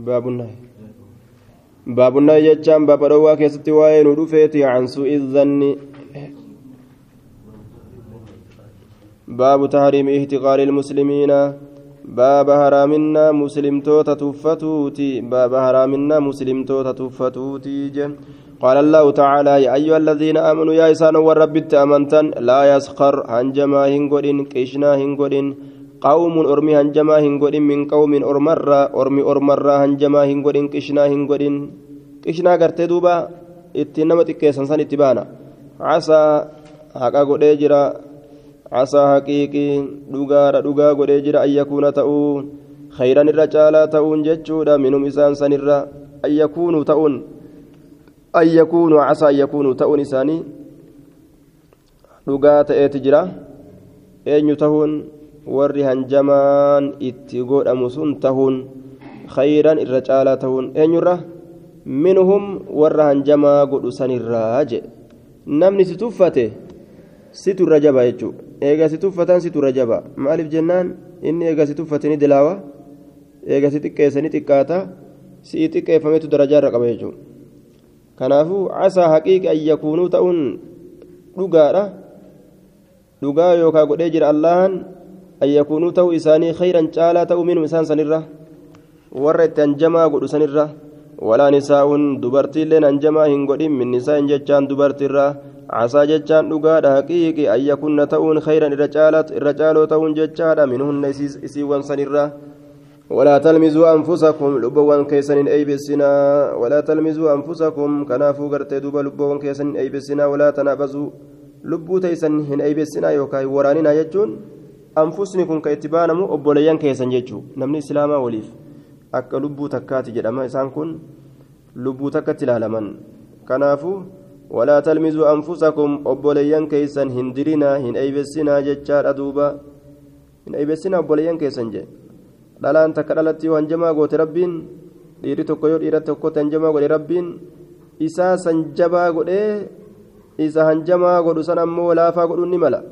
باب النهي. جتان باب روا كيستي وين ودفيتي عن سوء الظن. باب تحريم احتقار المسلمين. باب هرامنا مسلم توتا تفتوتي باب هرامنا مسلم توتا تفتوتي قال الله تعالى يا أيها الذين آمنوا يا إسان والرب أمنتن لا يسخر هنجما هنقودين كيشنا هنقودين قوم أرمي هنجما هنقودين من قوم أرمرا أرمي أرمرا هنجما هنقودين كيشنا هنقودين كيشنا قرتي دوبا اتنما تكيسن سن اتبانا عسى حقا قودي جرا عسى حقيقي dhugaadha dhugaa godhee jira an yakuuna ta'uu khayran irra caalaa ta'uun jechuudha minum isaan sanirra an yakuunuu ta'uun an yakuunuu casaa an yakuunuu ta'uun isaanii dhugaa ta'eeti jira eenyu tahuun warri hanjamaan itti godhamu sun tahuun khayran irra caalaa tahuun eenyurra minhum warra hanjamaa godhu sanirraa jedhe namni si tuffate situ irra jaba jechuudha eega si tuffatan situ irra jaba maaliif jennaan inni eega si tuffate ni dilaawa eega si xiqqeesse ni xiqqaata si'i xiqqeeffametu darajaa irra qaba jechuudha kanaafuu casaa haqiiqi an ta'uun dhugaadha dhugaa yookaan godhee jira allahan an yakuunuu ta'uu isaanii khayran caalaa ta'uu minum isaan sanirra warra itti hanjamaa godhu sanirra walaa nisaa'uun dubartiilleen hanjamaa hin godhin min nisaa'in jechaan dubartiirraa casaa jechaan dhugaadha haqiiqi an yakunna ta'uun khayran irra caaloo ta'uun jechaadha minhunna isiiwwan sanirra ولا تلمزوا أنفسكم لبوان كيسن أي بسنا ولا تلمزوا أنفسكم كنافو قرتي دوبا لبوان كيسن أي بسنا ولا تنابزوا لبو تيسن أي بسنا يوكاي وراننا يجون anfusnikum ka itti baanamu obboleeyyan keessan jechuu. Namni islaamaa waliif akka lubbuu takkaati jedhama isaan kun lubbuu takkatti ilaalaman. Kanaafu walaa talmizuu anfusakum obboleeyyan keessan hin dirinaa hin eeybesinaa jechaadha duuba. Hin eeybesinaa obboleeyyan keessan jee. Dhalaan takka dhalatti yoo hanjamaa goote rabbiin dhiirri tokko yoo dhiira tokkotti hanjamaa godhe rabbiin isaa san jabaa godhee isa hanjamaa godhu san ammoo laafaa godhu ni mala.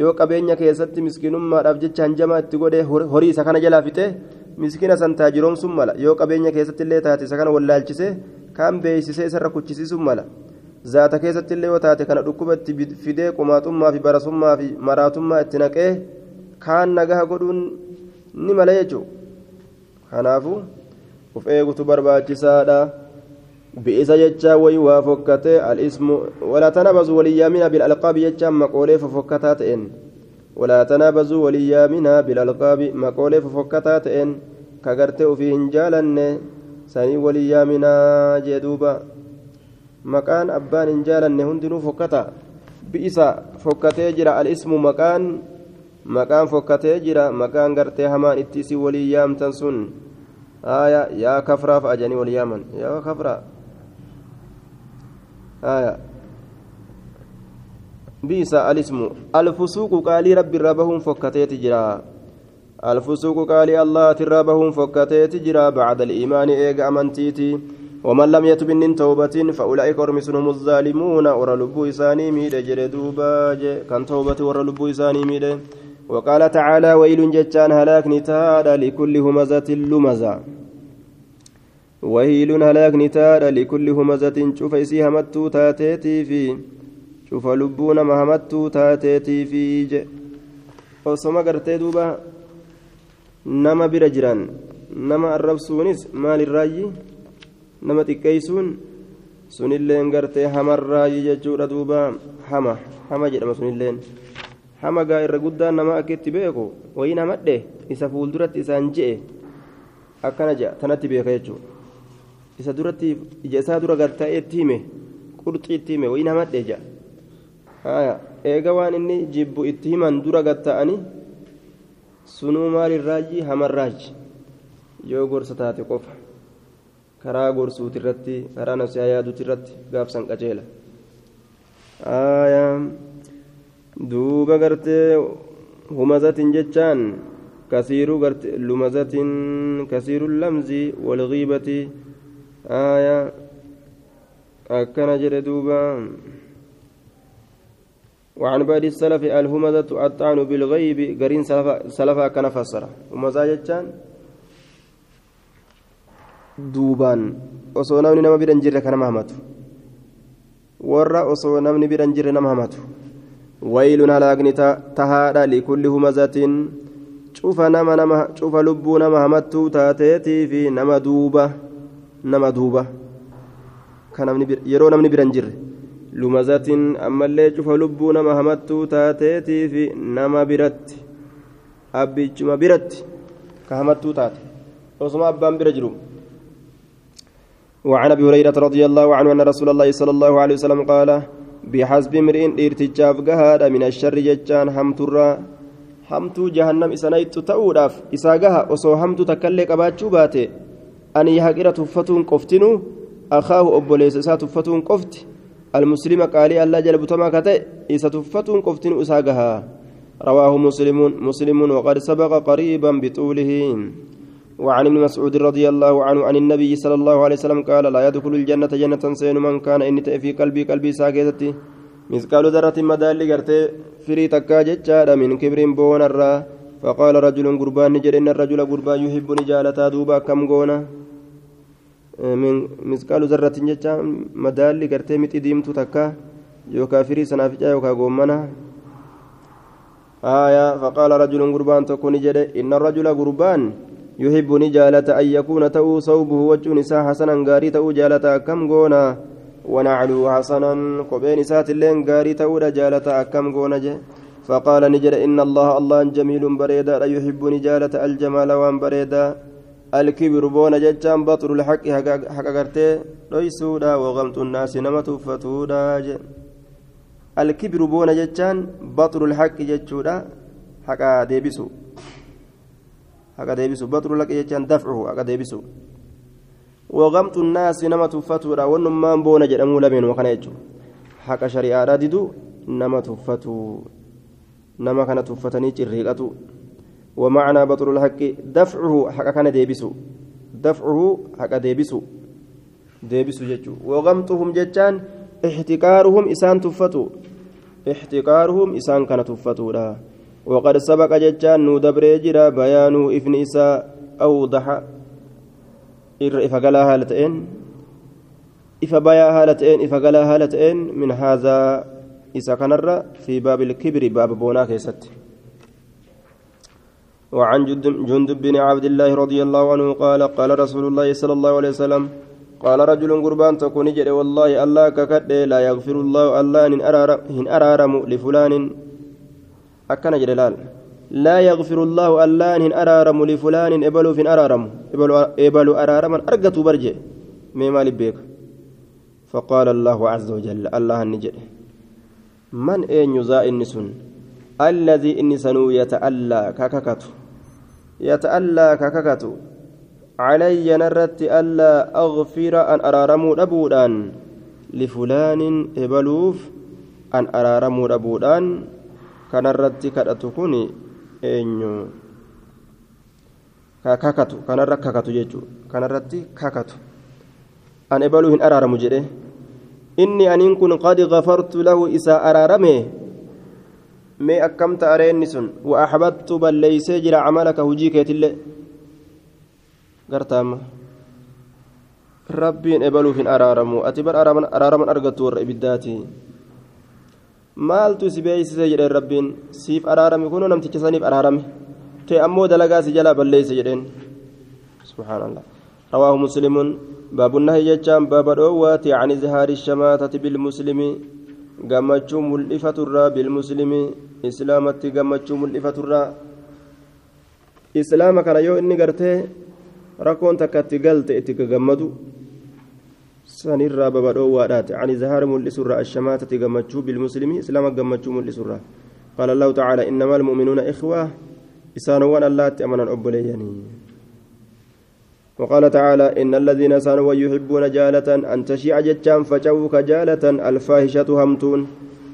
Yoo qabeenya keessatti miskiinummaadhaaf jecha hanjamaa itti godhe horii isa kana jalaa fixee miskiina san taajiroomsuun mala. Yoo qabeenya keessatti illee taate isa kana wallaalchise kaan beeksisee isarra kuchisiisuun mala. Zaata keessatti illee yoo taate kana dhukkuba itti fidee qumaaxummaa fi barasummaa fi maraatummaa itti naqee kaan nagaha godhuun ni mala jechuudha. Kanaafuu uf eegutu barbaachisaadha bi'isa jechaa wayii waa fokkatee al-ismu walaa tanabazu waliyyaamina bil-alqaabi jechaan maqoolee fofokkataa ta'een. ولا تنابزوا وليامنا بالألقاب مقولة ففكتا تئن كغرتي وفي هنجالن سني وليامنا جدوبا. مكان أبان هنجالن هندنو فكتا. بئسا فكتي جرى الإسم مكان. مكان فكتي جرى مكان غرتي همان اتسي وليام تنسون آية يا كفرا فأجني ولياما يا كفرا. آية. بئس الاسم. الفسوق قال رب ربهم فكتيت جرا. الفسوق قال الله تربهم فكتيت جرا. بعد الإيمان إيج أمنتيتي. ومن لم يتب من توبة فأولئك هم الظالمون. ورى لبو إساني ميد جردوبا كان توبة ورى لبو إساني ميد. وقال تعالى ويل جتان هلاك نتاد لكل همزة لمزة. wahiiluun halaakni taadha likulli humazatiin cufa isii hamattuu taateetii fi cufa lubbuu nama hamattuu taateetii fi je. Osoma gartee duuba nama bira jiran nama arrabsuunis maalirraayyi nama xiqqeeysuun sunilleen gartee hamarraayyi jechuudha duuba. Hama hama jedhama sunilleen. Hama gaa irra guddaan nama akka itti beeku wayiin hamadhe isa fuulduratti isaan je'e akkana je'a tanatti beeka jechuudha. Isa duratti ija isaa dura gartaa'ee itti hime qurxii itti hime wayin hamadhe je'a haya eega waan inni jibbu itti himan dura gatta'ani sunuu maalirraaji hamarraaji yoo gorsa taate qofa. Karaa gorsuuti irratti karaa nafsiyaa yaaduuti irratti gaafsan qaceela duuba gartee humazatin jechaan kasiiruu garte lumazatin kasiiru lamzi walghiibati haya akkana jedhe duuba وعن بعض السلف الهمزة الطعن بالغيب قرين سلفا كان فسر ومزا جتان duubaan osoo namni nama bira hin jirre ka nama hamatu warra osoo namni bira hin jirre nama hamatu waylun halaagni tahaadha likulli humazatin cufa nama nama cufa lubbuu nama hamattuu taateetii fi nama duuba nama duuba yeroo namni bira hin jirre lumazatin ammallee cufa lubbuu nama hamattuu taateetii fi nama biratti abbichuma biratti ka hamattuu taate osuma abbaan bira jiru وعن ابي هريره رضي الله عنه ان رسول الله صلى الله عليه وسلم قال بحسب امرئ ارتجاف جهاد من الشر ججان همترا همتو جهنم اسنيت تؤداف اساغها وسو همتو تكلي قباچو باته أن يحقر تفتون قفتنو أخاه أبوليس ساتفتون قفت المسلم قال الله جل بتما كته اساتفتون قفتنو اساغها رواه مسلم مسلم وقد سبق قريبا بطوله. وعن ابن مسعود رضي الله عنه عن النبي صلى الله عليه وسلم قال لا يدخل الجنة جنة سين من كان إن في قلبي قلبي ساكتتي. مثقال ذرة مدال قرتي فري تكا جتشاد من كبر بون الرا فقال رجل قربان نجر إن الرجل قربان يحب نجالة دوبا كم قونا. مثقال ذرة جتشا مدال قرتي متي ديمتو تكا يوكا فري سنافجا يوكا قومنا آية فقال رجل قربان تكون جد إن الرجل قربان يحب نجالة أن يكون تأو صوبه وجه نساء حسنا غاري تأو جالة كم غونا ونعلو حسنا قبين سات اللين غاري تأو جالة كم غونا جي فقال نجد إن الله الله جميل بريدا لا يحب نجالة الجمال وان بريدا الكبر بون ججان بطر الحق حق غرتي ليسودا وغمت الناس نمت فتودا الكبر بون ججان بطر الحق ججودا حق ديبسو haqa deebisu baxru laqe jechaan dafcuhu haqa deebisu وغمت الناس نما تفتورا ونمان بونا جدمو لمن وكان يجو حق شريعة ديدو نما تفتو نما كان تفتني جريقتو ومعنى بطر الحق دفعه حق كان ديبسو. دفعه حق ديبسو. ديبسو ججو وغمتهم ججان احتكارهم إسان تفتو. احتكارهم إسان كان تفتو وقد سبق ججان ندبر جرا بيان إفن إساء أوضح إفقلا هالتين إفبيا هالتين إفقلا هالتين من هذا إسا كنر في باب الكبر باب بونا كيست. وعن جندب بن عبد الله رضي الله عنه قال قال رسول الله صلى الله عليه وسلم قال رجل قربان تكون جري والله الله ككد لا يغفر الله الله إن أرارم لفلان. jedhe laal laa yagfiru llaahu allaan hin araaramu lifulaanin ebaluuf hin araaramu ebalu araaraman argatu barje mee maalif beeka فقال الله عز وجل الله نجد من أين يزا إنسون الذي إنسانو يتألى كككتو. يتألى كككتو علي نرت ألا أغفر أن أرارمو أبودان لفلان إبلوف أن أرارمو أبودان kanarratti kadhatu kun eenyu kakatu kanarra kakatu jechuudha kanarratti kakatu an ebaluu hin araaramu jedhe inni aniin kun qad gafartu lahu isaa araarame mee akkamta areenni sun wa axbattu balleeysee jira camalaka hujii keetillee gartaama rabbiin ebaluuf hin araaramu ati bar araaraman argattu warra ibiddaati maaltu si beeksise jedheen rabbiin siif araarame kunoo namticha saniif araarame ta'e ammoo dalagaa si jalaa balleeyse jedheen subhaanallah rawaahu muslimuun baabunnahi jechaan baaba dhoowwaati can izhaari shamaatati bilmuslimi gammachuu mul'ifaturraa bilmuslimi islaamatti gammachuu mul'ifaturraa islaama kana yoo inni gartee rakkoon takka itti galte itti gammadu sanirraa babadhoowwaadhaati can izhaari mul'isurraa ashamaatati gammachuu bilmuslimi islaama gammachuu mul'isurraa qaala allahu tacaala innamaa almu'minuuna ikhwaa isaanowwan allaatti amanan obboleeyyanii وقال تعالى إن الذين سانوا يحبون جالة أن تشيع جتان فجوك جالة الفاحشة همتون.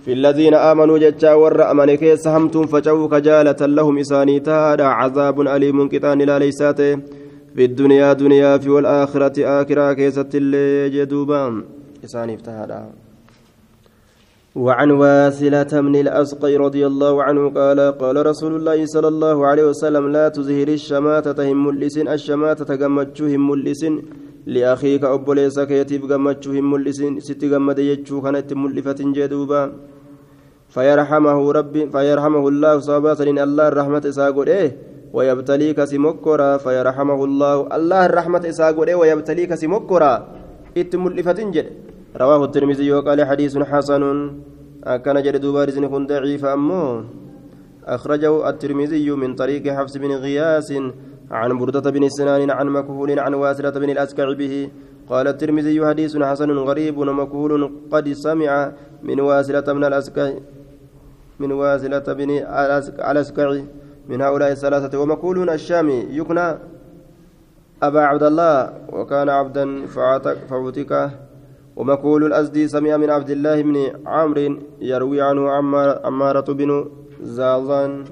في الذين آمنوا جتا ور أمن كيس همتون فجوك جالة لهم إساني تهدى عذاب أليم كتان لا ليساته. في الدنيا دنيا في والآخرة آخرة كيست اللي جدوبا إساني تهدى وعن واسلة من الأسقي رضي الله عنه قال قال رسول الله صلى الله عليه وسلم لا تزهر الشماتة هم ملسن الشماتة قمتشو هم ملسن لأخيك أبوليس كيتيف قمتشو هم ملسين ست قمد كانت ملفة جدوبا. فيرحمه ربي فيرحمه الله صابات الله الرحمة إساقود إيه؟ ويبتليك سمكرا. فيرحمه الله الله الرحمة إساقود إيه؟ ويبتليك سمكرا. إتم ملفة جد. رواه الترمذي وقال حديث حسن. كان جد دوبار كن ضعيف أمه أخرجه الترمذي من طريق حفص بن غياس عن بردة بن سنان عن مكهول عن واسلة بن الأسكع به. قال الترمذي حديث حسن غريب ومكهول قد سمع من واسلة بن الأسكع من واسلة بن الأسكع من هؤلاء الثلاثة ومكهول الشامي. يكنى أبا عبد الله وكان عبدا فعتك ومكهول الأزدي سمع من عبد الله بن عمرو يروي عنه عمارة بن زازان.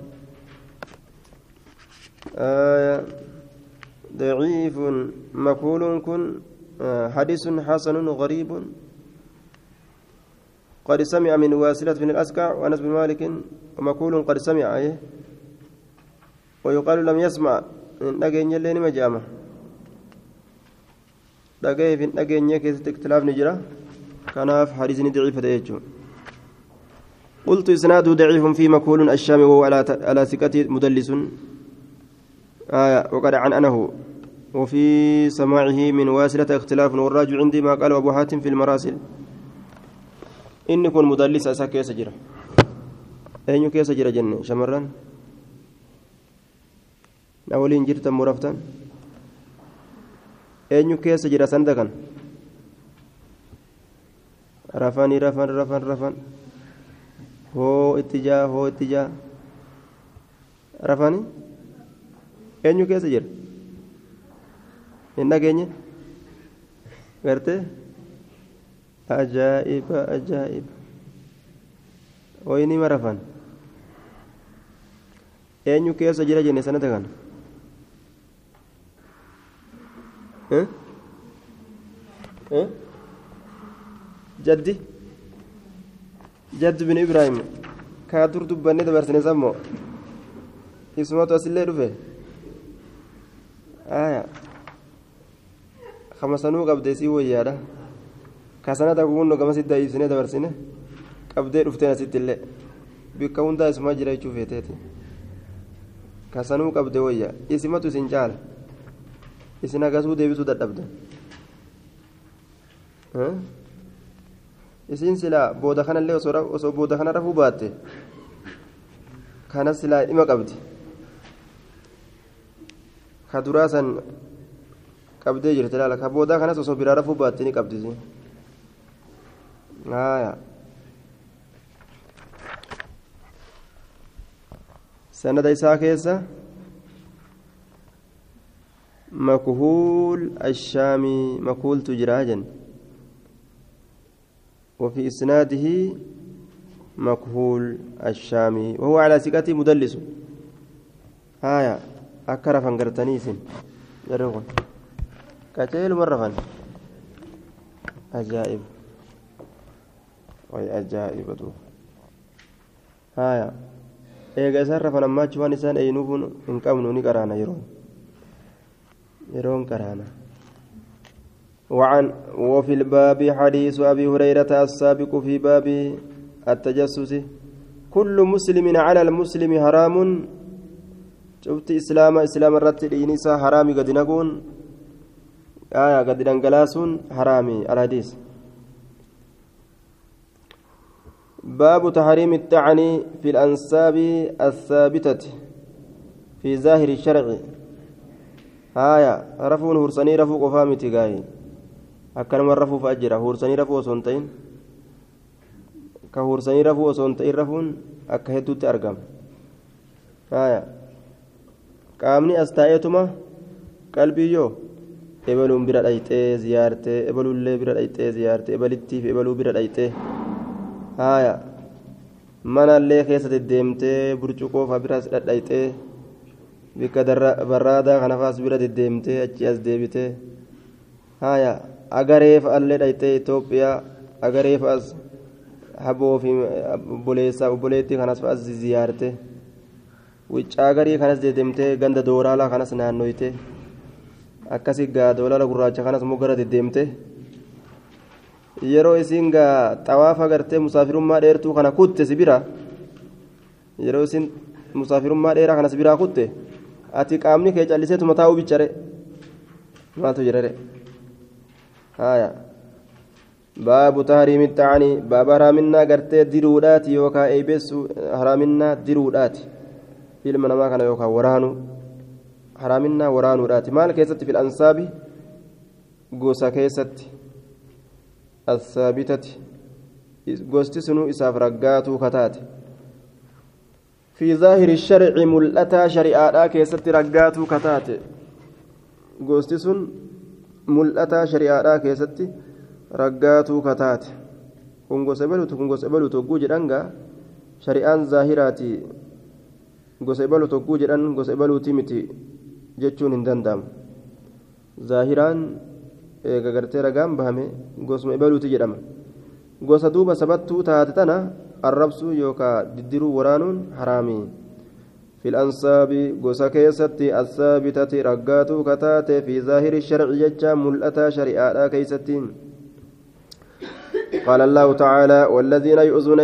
آية. ضعيف. مقول كن آه حديث حسن غريب. قد سمع من واسلة بن الأسكع وأنس بن مالك. ومقول قد سمع أيه. ويقال لم يسمع. نجين يلين مجامة dhaga'ee fi dhageenyee keessatti ikhtilaafni jira. Kanaaf hadiisni daciifate jechuudha قلت إسناده ضعيف في مكهول الشام وهو على ثقة مدلس آية وقد عن أنه وفي سماعه من واسلة اختلاف والراجع عندي ما قال أبو حاتم في المراسل إن كن مدلس أسا كيس جرى أين كيس جرى جنة شمران أولين جرتا مرفتان eenyu keessa jira sanda kan rafanii rafan rafan rafan hoo itti jaa hoo itti jaa rafanii eenyu keessa jira hin dhageenye gartee ajaa'iba ajaa'iba hoynima rafan eenyu keessa jira jenne sanata kana jaddi jaddi bin ibraahim kaa dur dubbanne dabarsine sammoo isumatu asillee dhufe aya kamasanuu qabdee sii wayyaadha kasanata kuunno gamasit da'iibsine dabarsine qabdee dhufteen asitti illee bikka hundaa isumaa jira jechuu feeteeti kasanuu qabde wayya isimatu isin caala isin agasuu deebisuu dadhabde isin silaa booda kanallee osoo booda kana rafuu baatte kana silaa dhima qabdi ka duraa san qabdee jirti laala ka boodaa kanas osoo biraa rafuu baatte ni haya sanada isaa keessa مكهول الشامي مكهول تجراجا وفي إسناده مكهول الشامي. وهو على ثقة مدلس. آية أكرا فانقرتنيس جرغن كتيل مرة فن أجائب. وي أجائب دو. آية isaan rafan ammaa waan isaan eenyuuf hin qabnu ni qaraana yeroo يرون كرانا. وعن وفي الباب حديث أبي هريرة السابق في باب التجسس. كل مسلم على المسلم حرام. شفت إسلام إسلام الرت دينيسا حرامي قد نقول. آية قد ننقلاسون حرامي الحديث. باب تحريم الطعن في الأنساب الثابتة في ظاهر الشرع. Haya rafuun hursanii rafuu qofaa miti gaayi. Akkanuma rafuuf ajjira hursanii rafuu osoo hin ta'in. Ka hursanii rafuu osoo hin ta'in rafuun akka hedduutti argama. Haya qaamni as taa'eetuma qalbiyyoo ebaluun bira dhayxee ziyaartee ebaluullee bira dhayxee ziyaartee ebalittiif ebaluu bira dhayxee. Haya manallee keessa deddeemtee burcuqoo faa biras dhadhayxee bikka barraadaa kanafaas bira deddeemtee achi as deebitee haya agaree fa'allee dhayxee Itoophiyaa agaree fa'as haboo fi obboleessaa obboleettii kanas fa'as ziyaarte wiccaa garii kanas deddeemtee ganda dooraalaa kanas naannoyte. Akkasi gaa doolala gurraacha kanas immoo gara deddeemte. Yeroo isiin gaa xawaafa gartee musaafirummaa dheertuu kana kutte si bira? Yeroo isiin musaafirummaa dheeraa kana si biraa kutte ati qaamni kee calliseetuma taa'uu bichare maaltu jirare haya baabu tahriimi ta'anii baaba haraaminaa gartee diruudhaati yookaan eebeessu haraaminaa diruudhaati. Ilma namaa kana yookaan waraanu haraaminaa waraanuudhaati. Maal keessatti fil ansaabi? Gosa keessatti. Assaabitati. Gosti sunuu isaaf raggaatuu kataate في ظاهر الشرع ملأتا شريعة كيست رقاتو كتات قوستسون ملأتا شريعة كيست رقاتو كتات kun gosa ebaluutu kun gosa ebaluutu hogguu jedhan gaa shari'aan zaahiraati gosa ebalu hogguu jedhan gosa ebaluuti miti jechuun hin danda'amu zaahiraan eega gartee ragaan bahame gosuma ebaluuti jedhama gosa duuba sabattuu taate tana arrabsuu yookaan diddiruu waraanuun haraami. في الأنصاب قوسا كيستي الثابتة رقاتو كتاتي في ظاهر الشرع ججا ملأتا شريعة كيستين قال الله تعالى والذين يؤذون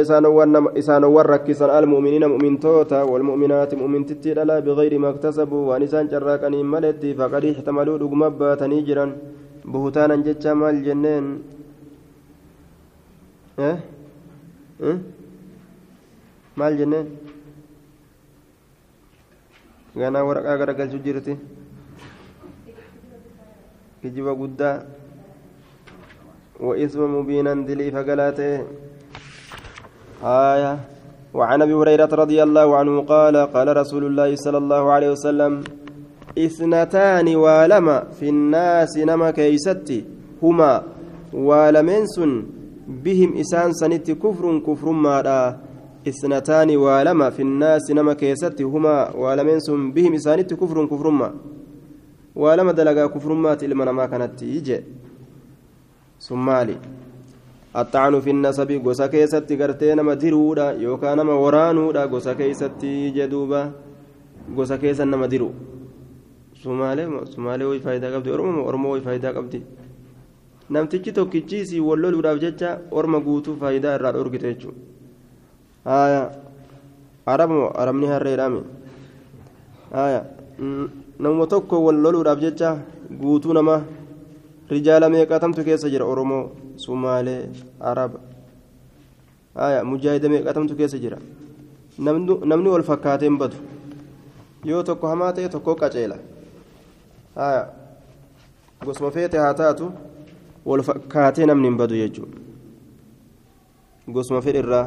إسان وركسا المؤمنين مؤمن توتا والمؤمنات مؤمن تتلا بغير ما اكتسبوا ونسان جراكني ملتي فقد احتملوا لقمبا تنيجرا بهتانا ججا مال جنين آه آه maal jenneen ganaa waraqaa garagalchu jirti. Kijiba guddaa وإثم مبينا دلي فقلاته آية وعن أبي هريرة رضي الله عنه قال قال رسول الله صلى الله عليه وسلم اثنتان ولما في الناس نما كيستي هما ولمنس بهم إسان سنت كفر كفر ما اثنتان ولما في الناس نما كيستي هما ولمنس بهم إسانت كفر كفر ما ولما دلقا كفر ما تلمنا ما كانت يجي summaali الطعن في النسب keessatti gartee nama diruudha yookaan nama waraanuudha gosa keessatti jedhuuba gosa keessa nama diru sumaalee sumaalee way faayidaa qabdi oromoo oromoo way faayidaa qabdi namtichi tokkichiisii walloluudhaaf jecha orma guutuu faayidaa irraa dhorgite haaya aramoo arabni harreedhaame haaya namuma tokko walloluudhaaf jecha guutuu nama. rijaala meeqatamtu keessa jira oromoo sumaalee araba aya mujaahida meeqatamtu keessa jira namni wal fakkaatee hin badu yoo tokko hamaa ta'e tokko qaceela aya gosuma feete haa taatu wal fakkaatee namni hin badu jechuudha gosuma fedhe irraa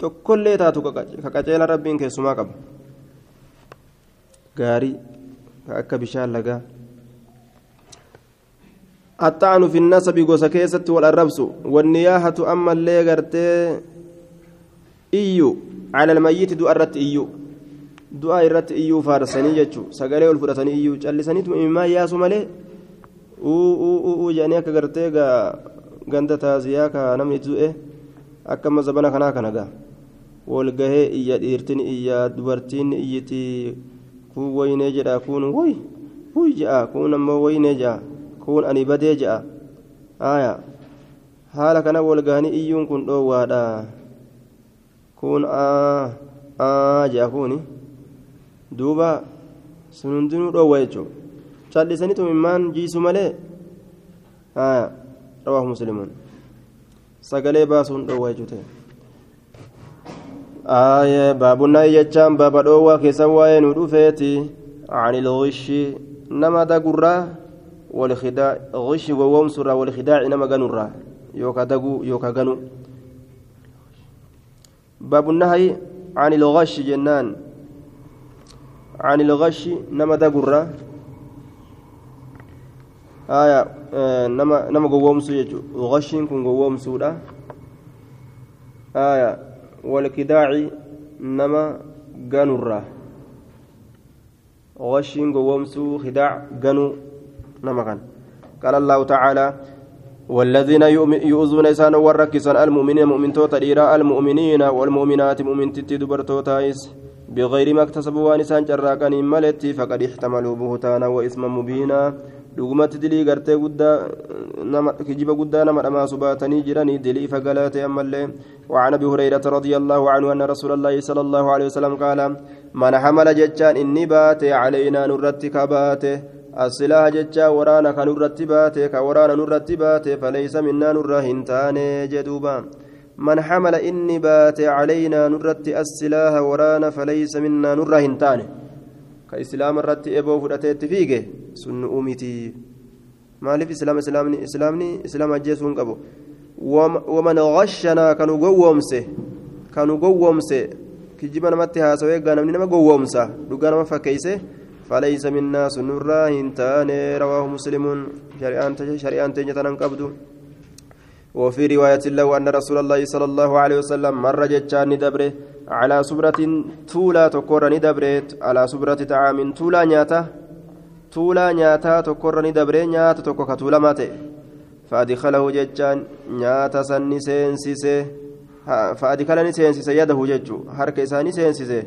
tokkollee taatu ka qaceela rabbiin keessumaa qaba gaarii ka akka bishaan lagaa الطعن في النسب غوسا كيست والربس والنياحة أما اللي غرتي إيو على الميت دو أرت إيو دعاء إرت إيو فارسني جتشو سقالي والفرسني إيو جلسني ما ياسو مالي أو أو أو أو جاني أكا غرتي غندا تازيا كا نمني تزوئه أكما زبنا كنا كنا والغهي إيا ديرتين إيا دبرتين إيتي كو ويني جدا كون وي وي جاء كون أما ويني جاء kun ani badee je'a haya haala kana walgahanii iyyuun kun dhoowwaadha kun aa je'a kuni duuba sun hundinuu dhoowwa jechuu callisanitu immaan jiisu malee haya rawaahu muslimuun sagalee baasuun dhoowwa jechuu ta'e آية باب النهي جتان باب دوا كيسا وين ودفيتي عن الغش نما دغرا والخداع غش ووم سرا والخداع نما غنورا يوكا دغو يوكا غنو باب النهي عن الغش جنان عن الغش نما دغرا آية نما نما غووم سو يجو غش كن غووم سودا آية والخداع نما غنورا غش غووم سو خداع غنو نمغان قال الله تعالى والذين يؤذون إسان وركسا المؤمنين مؤمن توتا المؤمنين والمؤمنات مؤمن تتي دبر توتايس بغير ما اكتسبوا وانسان جراكان ملتي فقد احتملوا بهتانا وإثما مبينا. Dhugumatti dilii gartee guddaa nama kijiba guddaa nama dhamaasu baatanii jiranii dilii fagalaate ammallee. وعن ابي هريره رضي الله عنه ان رسول الله صلى الله عليه وسلم قال من حمل ججان اني بات علينا نرتك بات السلاح ججا ورانا كنرتبات كورانا نرتبات فليس منا نرهنتان جدوبا من حمل إني بات علينا نرت السلاح ورانا فليس منا نرهنتان كإسلام الرت إبو فرأتت فيك سن أمتي maaliif islaam islaamni islaamni islaam ajjeesuun qabu waman ghashana kanu gowwoomse kanu gowwoomse kijiba namatti haasawee egaa namni nama gowwoomsa dhugaa nama fakkeeyse فليس منا سنرا هنتان رواه مسلم شريان تنجتنا قبض وفي رواية له أن رسول الله صلى الله عليه وسلم مر جتان ندبره على صبرة تولا تكور ندبرت على صبرة طعام تولا نياتا تولا نياتا تكور ندبره نياتا تكو كتولا ماتي. فأدخله جتان نياتا سن سينسيسه فأدخلني سينسيسه يده جتو حركة إساني سينسيسه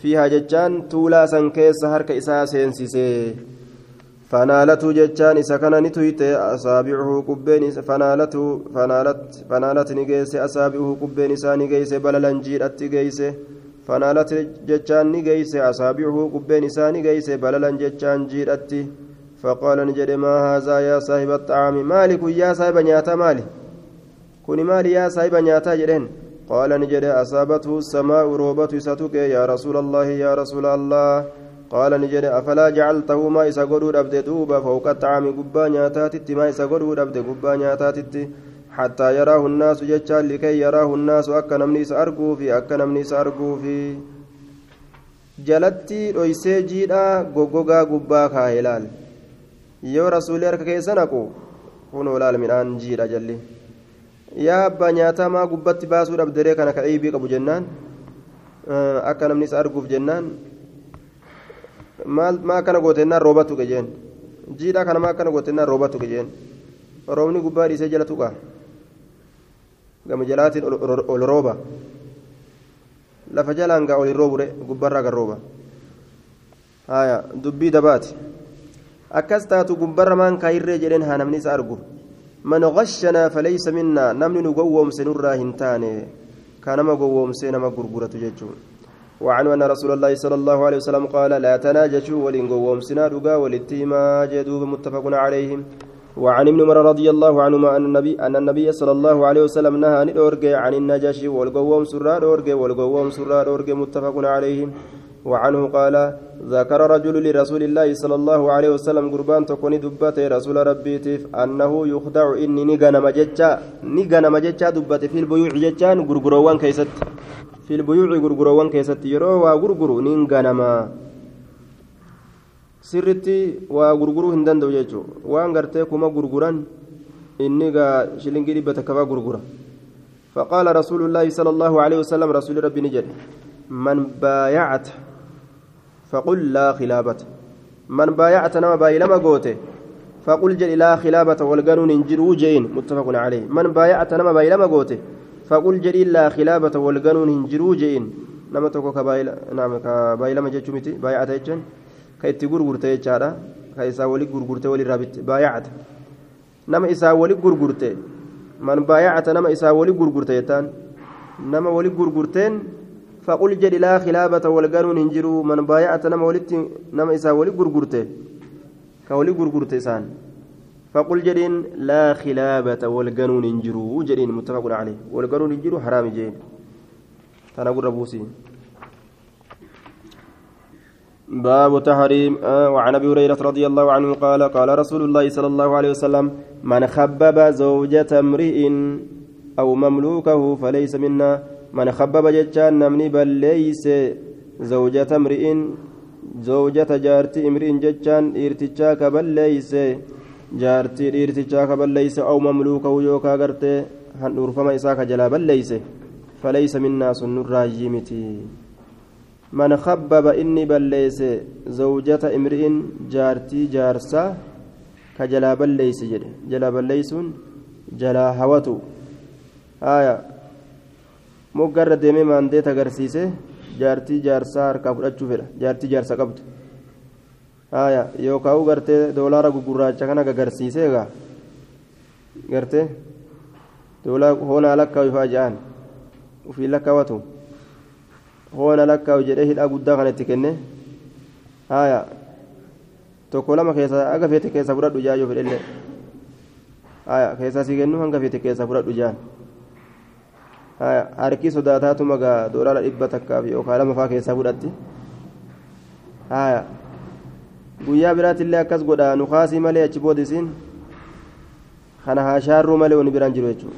fiihaa jechaan tuulaa san keessa harka isaa asaabicuhu qubbeen fanaalatu fanaalat ni geesse asaabicuhu qubbeen isaa ni geeyse balalan jiidhatti geeyse fanaalat jechaan ni geeyse asaabicuhu qubbeen isaa ni geeyse balalan jechaan jiidhatti فقال نجد ما هذا يا صاحب الطعام مالك يا صاحب نياتا مالي كوني مالي يا صاحب نياتا جدين قال نجد أصابته السماء روبة ستك يا رسول الله يا رسول الله قال نجد أفلا جعلته ما إسا قدود أبد دوبا فوق الطعام قبا نياتاتت ما إسا قدود أبد قبا نياتاتت حتى يراه الناس جتشا لكي يراه الناس أكا نمني سأرقو في أكا نمني سأرقو في jalatti dhoysee jiidha goggogaa gubbaa kaa'e laal yoo rasuulli harka keessa naqu kunoo laal midhaan jiidha jalli yaa abbaa nyaataa maa gubbatti baasuu dhabderee kana ka eebii qabu jennaan akka namni isa arguuf jennaan jeen jiidhaa kana maa akkana gootennaan rooba tuqe jeen roobni gubbaa dhiisee jala tuqa gama jalaatiin ol rooba lafa jalaan gaa olin roobure gubbarraa kan rooba haya dubbii dabaati akkas taatu gubbarra maan kaayirree jedheen haa namni isa argu من غشنا فليس منا نمن نقوم سنرا هنتاني كانما قوم سينما غرغرة ججون وعنه أن رسول الله صلى الله عليه وسلم قال لا تناجشوا ولن قوم سنا رقا ولتيما جدوب متفق عليهم. وعن ابن عمر رضي الله عنهما أن النبي أن النبي صلى الله عليه وسلم نهى عن عن النجاشي والقوم سرا أورجي والقوم سرا أورجي متفق عليهم. وعنه قال ذكر رجل لرسول الله صلى الله عليه وسلم قربان تكوني دبته رسول ربي تف أنه يخدع إني نجنا مجتشا نجنا مجتشا دبته في البيوع جتشان غرغروان كيست. في البيوع غرغروان كيست يرو وغرغرو نجنا ما sirritti waa gurguruu hin danda'u jechuudha. Waan gartee kuma gurguran inni gaa shilingii dhibba takkafaa gurgura. فقال رسول الله صلى الله عليه وسلم رسول ربي نجد من بايعت فقل لا خلابة من بايعت نما باي لما قوته فقل جل لا خلابة والقانون انجروا جين متفق عليه من بايعت نما باي لما قوته فقل جل لا خلابة والقانون انجروا جين نما توكو كباي نعم كباي لما جتشو متي بايعت يجن؟ كايتي غرغرتة يجارا كايسا ولي غرغرتة ولي رابط. بايعت نما إسا ولي غرغرتة. من بايعت نما إسا ولي غرغرتة يتان. نما ولي غرغرتين فقل جد لا خلابة والقانون هنجروا من بايعت نما ولدت نما إسا ولي غرغرتة. كولي غرغرتة سان فقل جدين لا خلابة والقانون هنجروا جدين متفق عليه. والقانون هنجروا حرام جين تنقل ربوسي باب تحريم آه وعن أبي هريرة رضي الله عنه قال قال رسول الله صلى الله عليه وسلم من خبب زوجة امرئ أو مملوكه فليس منا. من خبب جتان نمني بل ليس زوجة امرئ زوجة جارتي امرئ جتان ارتجا كبل ليس. jaartii dhiirtichaa ka balleeyse aw mamluukahu yookaa gartee handhuurfama isaa ka jalaa balleeyse faleeysa minnaa sun nurraayyii miti man khabbaba inni balleeyse zawjata imri'in jaartii jaarsaa ka jalaa balleeyse jedhe. Jalaa balleeysuun jalaa hawatu. Haya moggarra deeme maandee tagarsiise jaartii jaarsaa harkaa fudhachuu fedha. Jaartii jaarsa qabdu. Haya yookaan gartee doolaara gugurraacha kana gagarsiisee egaa gartee doolaa hoonaa lakkaa'u ifaa ja'an. Ofii lakkaawatu hoona lakkaa'u jedhee hidhaa guddaa kana itti kenne. Haya tokko lama keessa aga feete keessa fudhadhu jaayoo fedhellee haya keessaa si kennu hanga feete keessa fudhadhu jaan. Haya harki sodaataatu magaa doolaara dhibba takkaaf yookaan lama faa keessaa fudhatti. Haya guyyaa biraatillee akkas godha. Nukaasii malee achi boodisiin kana haashaarruu malee wani biraan jiru jechuudha.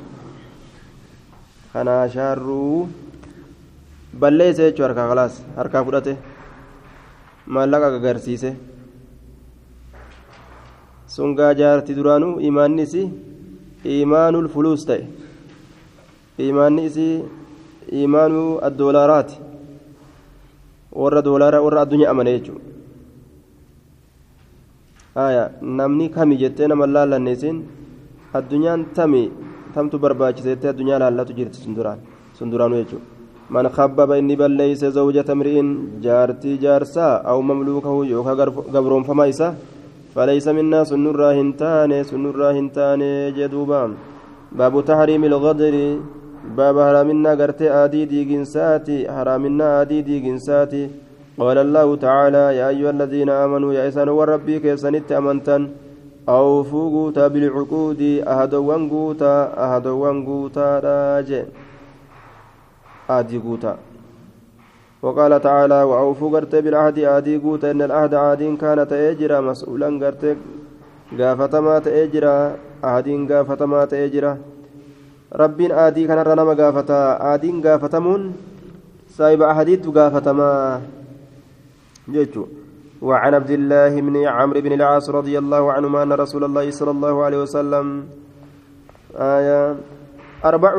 Kana haashaarruu balleessa jechuudha harkaa kalaas harkaa fudhate maallaqa gagarsiise. Sun gaa jaarti duraanuu imaanni imaanul fuluus ta'e. Imaanni imaanuu addoolaaraati warra doolaaraa warra addunyaa amane jechuudha namni kami jettee nama laallanne isin addunyaan tami tamtu barbaachise jettee addunyaa laallatu jirti sun duraan sun duraanuu jechuudha man khabbaba inni balleeyse zawjata mri'in jaartii jaarsaa aw mamluukahu yookaa gabroonfamaa isaa فليس منا سن الراهنتان سن الراهنتان جدوبا باب تحريم الغدر باب حرامنا قرت آدي دي جنساتي حرامنا آدي دي جنساتي قال الله تعالى يا أيها الذين آمنوا يا إسان وربي كيسنت أمنتن أوفوا قوتا بالعقود أهدوان قوتا أهدوان قوتا راجع. آدي قوتا. وقال تعالى وأوفوا قرت بالعهد آدي قوتا إن العهد عاد كان تأجرا مسؤولا قرت قافتما تأجرا عاد قافتما تأجرا ربين آدي كان رنما قافتا آدين قافتمون سايب أحاديث قافتما جيتشو وعن عبد الله بن عمرو بن العاص رضي الله عنهما أن رسول الله صلى الله عليه وسلم آية أربع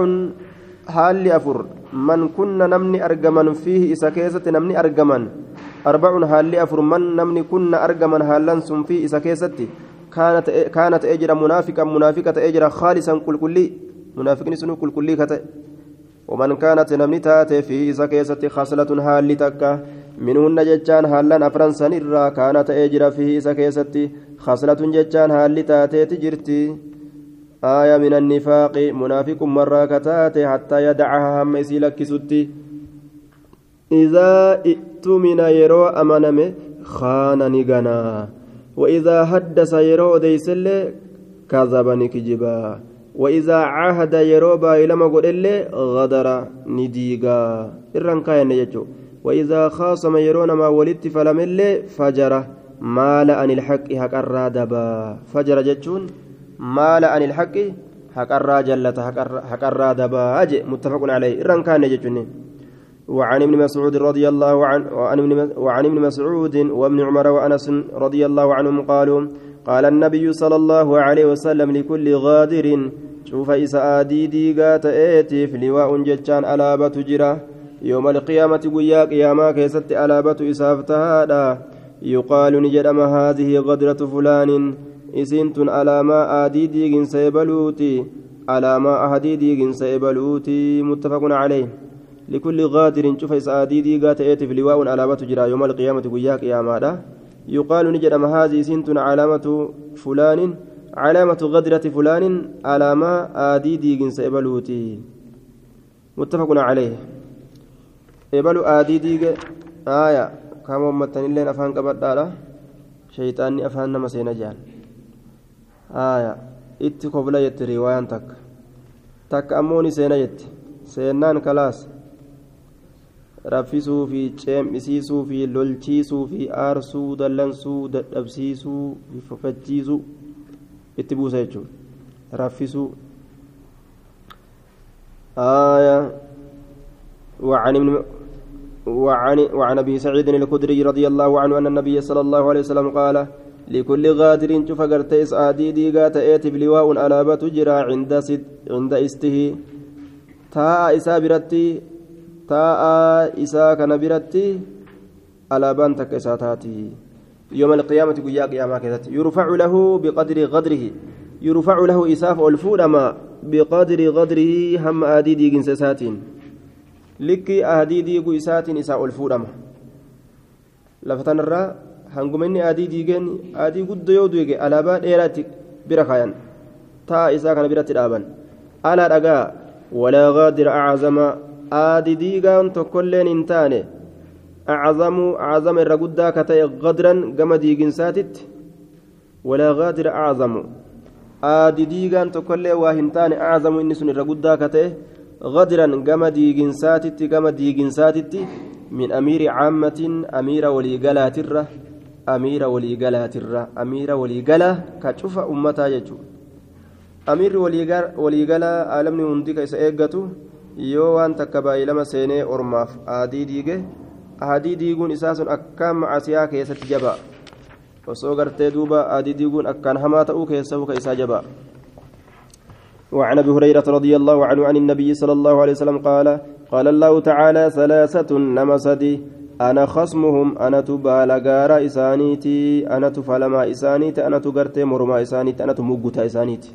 حال أفر من كنا نمني أرجمن فيه إسا نمني أرجمن. أربع حال أفر من نمني كنا أرجمن حالا سم فيه إسا كانت كانت أجر منافقا منافقة أجر خالصا كل كلي منافقين سنو كل كلي كتئ ومن كانت نمني تاتي فيه إسا كيسة خصلة حال تكا منهن جتان حالا أفران سنرا كانت أجر فيه إسا كيسة خصلة جتان حال تاتي تجرتي. آية من النفاق منافق مرة كتاتي حتى يدعها هم يسيلك ستي إذا ائتمن يرو أمنمه خان نغنا وإذا حدث يرو ديسل كذب نكجبا وإذا عهد يرو بايلما قل غدر نديغا إران كاين يجو. وإذا خاصم يرون ما ولدت فلم فجر. مال عن الحق حق الرادبا فجر جتشون. مال عن الحق حق الراجلة حق الرادبا أجي متفق عليه. إران كان يجتشون. وعن ابن مسعود رضي الله عنه وعن ابن مسعود وابن عمر وأنس رضي الله عنهم قالوا قال النبي صلى الله عليه وسلم لكل غادر شوف إساء ديدي قات إيتيف لواء جتشان ألابة جرا يوم القيامة قيا قياما كيست ألابة إسافتها يقال نجدم هذه غدرة فلان إسنت ألاما آديدي جنس بلوتي ألاما أهديدي جنس بلوتي متفق عليه لكل غادر شوف إساديدي قات إيتف لواء علامة جرا يوم القيامة قيا قياما يقال نجد هذه سنت علامة فلان علامة غدرة فلان علامة آديدي جنس إبلوتي متفق عليه إبلو آديدي آية كما أمتن اللين أفهان قبضالا شيطاني أفهان نما سينجان آية jette riwaayaan takka takka ammoo ni seena jette seennaan kalaas raffisuu fi ceem'isiisuu fi lolchiisuu fi aarsuu dallansuu dadhabsiisuu fi fofachiisuu itti buusa jechuudha. Raffisuu آية وعن ابن وعن ابي سعيد الخدري رضي الله عنه ان النبي صلى الله عليه وسلم قال لكل غادر شوف قرتيس آديدي قات ايتب لواء على تجرى عند ست عند استه isaa kana biratti alaabaan takka isaa taati. يوم القيامة قيا قياما كذا يرفع له بقدر غدره يرفع له إساف الفودما بقدر غدره هم آدي دي جنساتين likkii ahadii diiguu isaatiin isaa ol fuudhama lafa tanarraa hanguma inni adii diigeen adii guddoo yoo duige alaabaa dheeraatti bira kaayan taa isaa kana biratti dhaaban alaa dhagaa walaa gaadira acazama guddaa ka ta'e gadran gama diiginsaatitti walaa gaadira acazamu aadi diigaan tokkollee waa hin taane acazamu inni sun irra guddaa ka ta'e gadran gama diiginsaatitti gama diiginsaatitti min amiiri caammatin amiira waliigalaatirra amiira waliigalaatirra amiira waliigalaa ka cufa ummataa jechuudha amiirri waliigalaa aalamni hundi ka isa eeggatu yoo waan takka baay'ee lama seenee ormaaf aadii diige aadii diiguun isaa sun akkaan macasiyaa keessatti jaba. Osoo gartee duuba aadii diiguun akkaan hamaa ta'uu keessa ka isaa jaba. وعن أبي هريرة رضي الله عنه عن النبي صلى الله عليه وسلم قال قال الله تعالى ثلاثة نمسدي أنا خصمهم أنا تبال غارا إسانيتي أنا تفلما إسانيتي أنا تغرتي مرما إسانيتي أنا تموغتا إسانيتي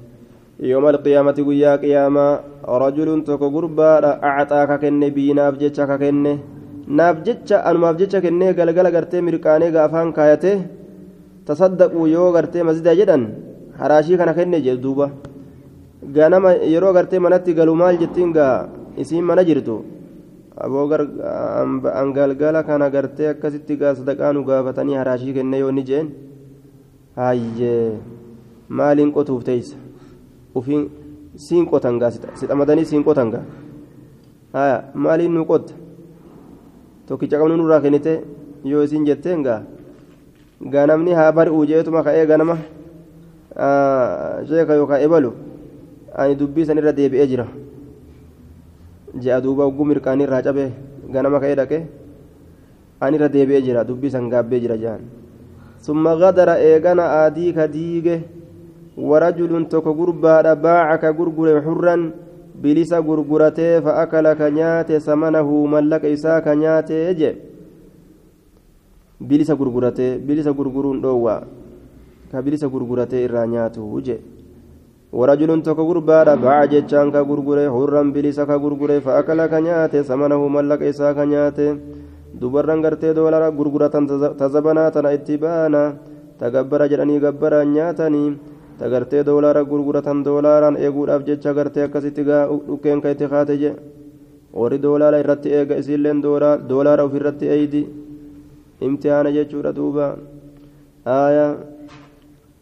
يوم القيامة ويا قيامة رجل تكو غربا أعطاك كن بيناف جتشا كن naaf jecha anumaaf jecha kennee galgala gartee mirqaanee gaafaan kaayate tasaddaquu yoo gartee masjida jedhan haraashii kana kenne jee duuba ganama yeroo gartee manatti galu maal jettiin gaa isiin mana jirtu aboo an galgala kana gartee akkasitti gaa sadaqaa nu gaafatanii haraashii kenne yoo ni jeen hayyee maaliin qotuuf teeysa ufiin siin qotan gaa sixamadanii siin qotan gaa maaliin nu qotta tokkicha qabnu nurraa kennite yoo isin jetteen gaa ganamni haa bari'uu jeetuma ka'ee ganama sheeka yookaan ebalu ani dubbii san irra deebi'ee jira je'a duuba ogguu mirqaanii irraa cabee ganama ka'ee dhaqee ani irra deebi'ee jira dubbii san gaabbee jira jehan summa gadara eegana aadii ka diige warajulun tokko gurbaadha baaca ka gurgure xurran bilisa gurguratee fa'akala ka nyaate samanahu mallaqa isaa ka nyaatee je bilisa gurguratee bilisa gurguruun dhoowwaa ka bilisa gurguratee irraa nyaatu je ورجل تكو غربا باع جتشان كا غرغره حرا بليسا كا غرغره فاكل كنياته ثمنه ملك إسا كنياته dubarran gartee doolara gurguratan tazabana tana itti baana tagabbara jedhanii gabbara nyaatanii tagartee doolara gurguratan doolaaraan eeguudhaaf jecha gartee akkasitti gaa dhukkeen ka itti kaate je warri doolaara irratti eega isiilleen doolaara ofirratti eeydi. Imtihaana jechuudha duuba. Aayaa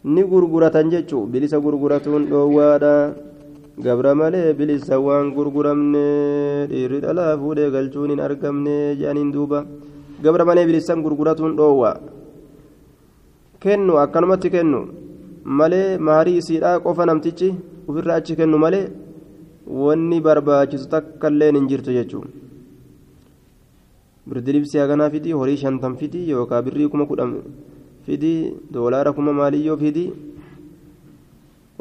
ni gurguratan jechuu? Bilisa gurguratuun dhoowwaadha. Gabra malee bilisa waan gurguramne dhiirri dhalaa fuudhee galchuun hin argamne jedhaniin duuba. Gabra malee bilisan gurguratuun dhoowwa kennu akkanumatti kennu malee maarii isiidhaa qofa namtichi ofirra achi kennu malee wanni barbaachisu takkailleen hin jirtu jechuun birdilibsii haganaa fidii horii shantan fidii yookaan birrii kuma kudhan fidii doolaara kuma maaliyyoo fidii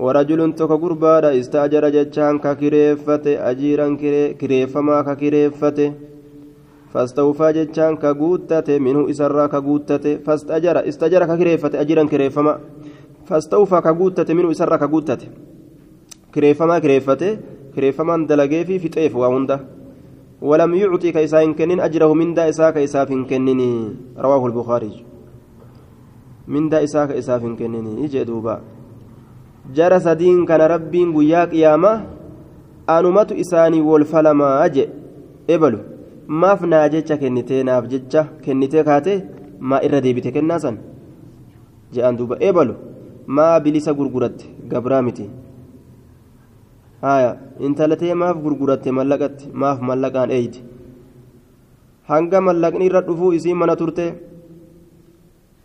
warajulun tokko gurbaadha istaajara jechaan ka kireeffate ajiiran kireeffamaa ka kireeffate fastawfaa jechaan ka guuttate minhu isarraa ka guuttate fastajara istajara ka kireeffate ajiiran kireeffama minhu isarraa ka guuttate kireeffamaa kireeffate kireeffamaan dalagee fi fixeef waa hunda ولم يعطي كيسا كنن أجره من دا إساك إساف إن كنني رواه البخاري. من دا إساك إساف إن كنني إجي دوبا. جرى سدين كان ربين قيا قيامة. أنمت إساني والفلما أجي. إبلو. ما فنا جتشا كنتي ناف جتشا كنتي كاتي. ما إردي بيتك الناسا جاءن دوبا. maa bilisa gurguratte? Gabraa miti. Haya intalatee maaf gurguratte mallaqatti maaf mallaqaan eeydi hanga mallaqni irra dhufuu isiin mana turte?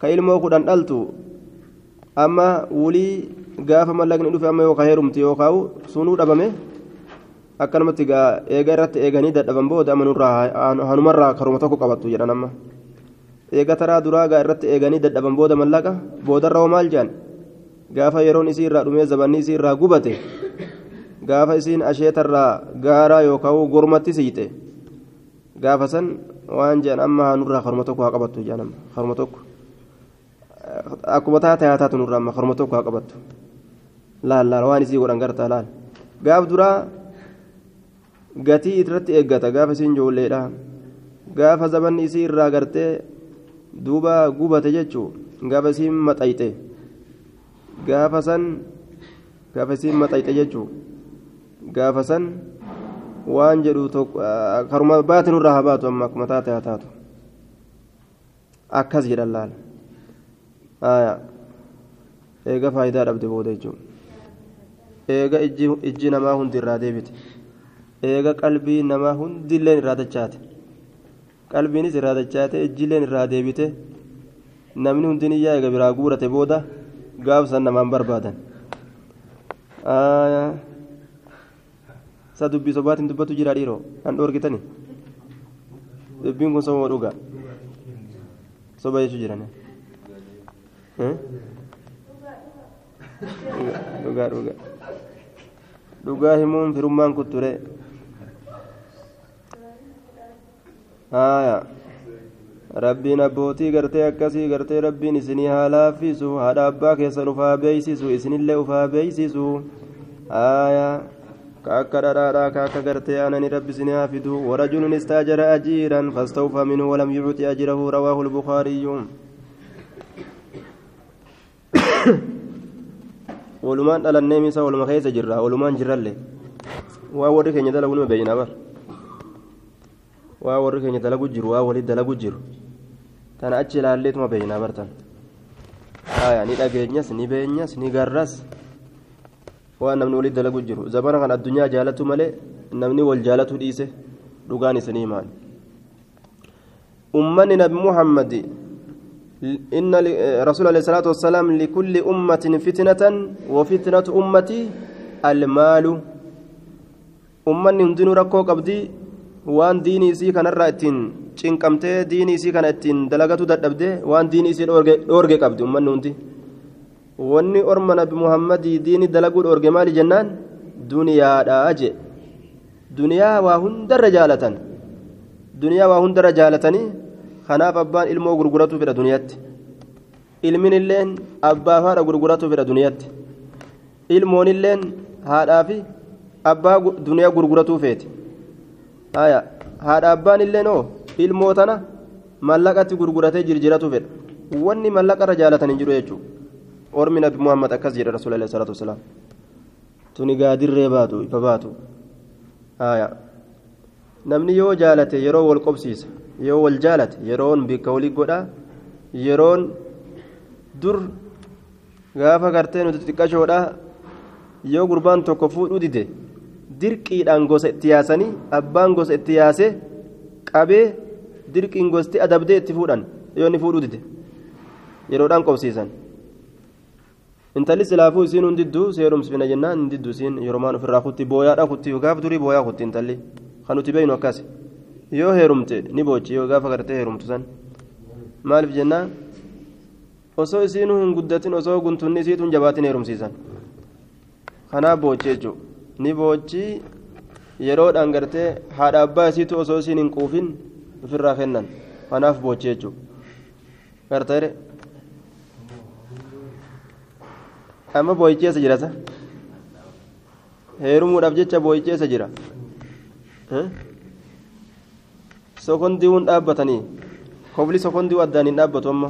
Ka ilmoo kudhan dhaltu? Amma wulii gaafa mallaqni dhufe amma yookaan heerumti yookaan sunuu dhabame? Akkanumatti eega irratti eeganii dadhaban booda amma nurraa hanumarraa karuma tokko qabattu jedhan amma. Eega taraa duraa irratti eeganii dadhaban booda mallaqa? Boodarra hoo maal jedhan gaafa yeroon isii irraa dhumee zabanni isii irraa gubate gaafa isiin asheetarraa gaaraa yookaan gormatti siite gaafa san waan jedhan amma nurraa karuma tokko haa qabattu jedhan amma karuma tokko akkuma taate haa nurraa amma karuma tokko haa qabattu laal laal waan isii godhan gartaa laal gaaf duraa gatii irratti eeggata gaafa isiin ijoolleedha gaafa zabanni isii irraa gartee duuba gubate jechuu gaafa isiin maxayxe gaafa san gaafa isiin maxayxe jechuu gaafa san waan jedhu karuma baatinurraa haa baatu amma akkuma taate haa taatu. Akkas jedhan laala eega faayidaa dhabde booda jechuudha eega ijji namaa hundi irraa deebite. Eega qalbii namaa hundilleen irraa dachaate. Qalbiinis irraa dachaate ijjilleen irraa deebite. Namni hundiniyyaa eega biraa guurate booda gaafsan namaan barbaadan isa dubbii sobaatiin dubbatu jira dhiiroo an dhoorgitani dubbiin kun soba dhugaa soba jechuu jiran dhugaa dhugaa dhugaa himuun firummaan kutture haya rabbiin abbootii gartee akkasii gartee rabbiin isinii haa laaffisu haadha abbaa keessan ufaa beeysisu isinillee ufaa beeysisu haya ka akka dhadhaadhaa ka akka gartee aanani rabbi isinii haa fidu. Warajulun istaajara ajiiran fastawfa minhu walam yucuti ajirahu rawaahu lbukaariyyu walumaan dhalannee misa waluma keessa jirra walumaan jirralle waa warri keenya dalagu nima beeyna bar waa warri keenya dalagu jiru waa walit dalagu jiru tana achi ilaalleetuma beeynaa bartan aya ni dhageenyas ni beenyas ni garras waan namni walit dalagu jiru zamana kan addunyaa jaalatu malee namni wal jaalatu dhiise dhugaan isinii maal ummanni nabi muhammadi إن رسول عليه الصلاة والسلام لكل أمة فتنة وفتنة أمتي المال أمني هندن ركو قبدي waan diinii isii kanarraa ittiin cinqamtee diinii isii kana ittiin dalagatu dadhabde waan diinii isii dhoorge qabdi ummanni hundi. Wanni orma nabi muhammadii diinii dalaguu dhoorge maali jennaan? Duniyaadhaa je duniyaa waa hundarra jaalatan. Duniyaa waa hundarra jaalatanii kanaaf abbaan ilmoo gurguratu fedha duniyaatti. Ilmin illeen abbaaf haadha gurguratu fedha duniyaatti. Ilmoon illeen haadhaa fi abbaa duniyaa gurguratuu feeti haya haadha abbaan illee noo ilmoo tana mallaqatti gurguratee jirjiratu fedha. Wanni mallaqarra jaalatan hin jiru jechuudha. Ormi nabi muhammad akkas jedha rasuula alayhi salaatu wasalaam tuni gaadirree baatu ifa baatu. Haya namni yoo jaalate yeroo wal qobsiisa yoo wal jaalate yeroon bikka walii godha yeroon dur gaafa gartee nuti xiqqashoodha yoo gurbaan tokko fuudhuu dide dirqiidhaan gosa itti yaasanii abbaan gosa itti yaase qabee dirqiin gosti adabdee itti fuudhan yoo inni fuudhuu dide yeroodhaan qobsiisan intalli silaafuu isiin hundidduu seerumsifina jennaan hundidduu isiin yeromaan ofirraa kutti booyaadha kutti gaaf durii booyaa kutti intalli. Kan nuti beeynu akkas. Yoo heerumte ni boochi yoo gaafa gartee heerumtu san maaliif jennaan osoo isiinuu hin guddatin osoo guntunni isiituun jabaatin heerumsiisan. Kanaaf boochi jechuudha ni boochi yeroodhaan gartee haadha abbaa isiitu osoo isiin hin quufin ofirraa kennan kanaaf boochi jechuudha gartee amma boo'icheessa jira sa heerumuudhaaf jecha boo'icheessa jira sokondiiwwan dhaabbatanii kobli sokondiiwwan addaan hin dhaabbatu amma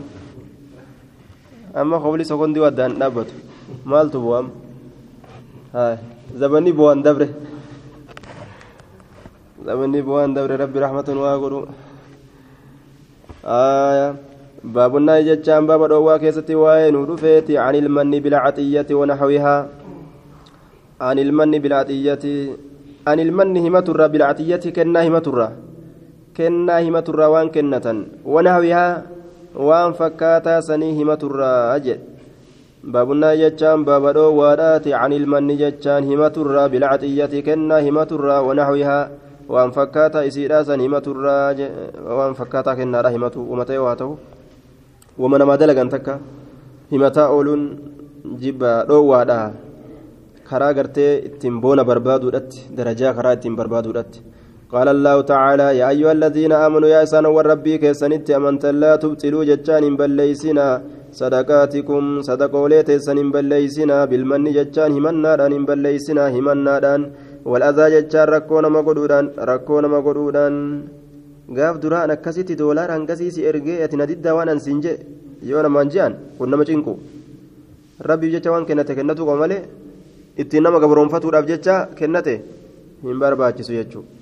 amma kobli sokondiiwwan addaan hin dhaabbatu maaltu bu'am zabanni bu'aan dabre zabanni bu'aan dabre rabbi rahmatan waa godhu baabunaa jechaan baaba dhoowwaa keessatti waa'ee nu dhufeeti an ilmanni bilcaxiyyati wanaxwihaa an ilmanni bilcaxiyyati an ilmanni himaturra bilcaxiyyati kennaa himaturra kennaa himaturraa waan kennatan wanaxwihaa waan fakkaataa sanii himaturraa jedhe baabunaa jechaan baaba dhoowwaadhaati an ilmanni jechaan himaturraa bilcaxiyyati kennaa himaturraa wanaxwihaa waan fakkaataa isiidhaa san himaturraa waan fakkaataa kennaadha himatu umatee waa ta'u wama namaa dalagan takka himataa ooluun jibba dhoowwaadha karaa gartee ittiin boona barbaaduudhatti darajaa karaa ittiin barbaaduudhatti قال الله تعالى يا أيها الذين آمنوا يا إسان والربي كيسنت أمنت لا تبطلوا ججان بليسنا صدقاتكم صدقوا ليتسن بليسنا بالمن ججان همنا دان بليسنا همنا دان والأذى جتشان ركو نما قدودان ركو نما قدودان gaaf duraan akkasitti doolaara hangasii si ergee ati na diddaa waan ansiin jee yoo namaan je'an kun nama cinqu rabbiif jecha waan kennate kennatu qaba malee ittiin nama gabroonfatuudhaaf jecha kennate hin barbaachisu jechuudha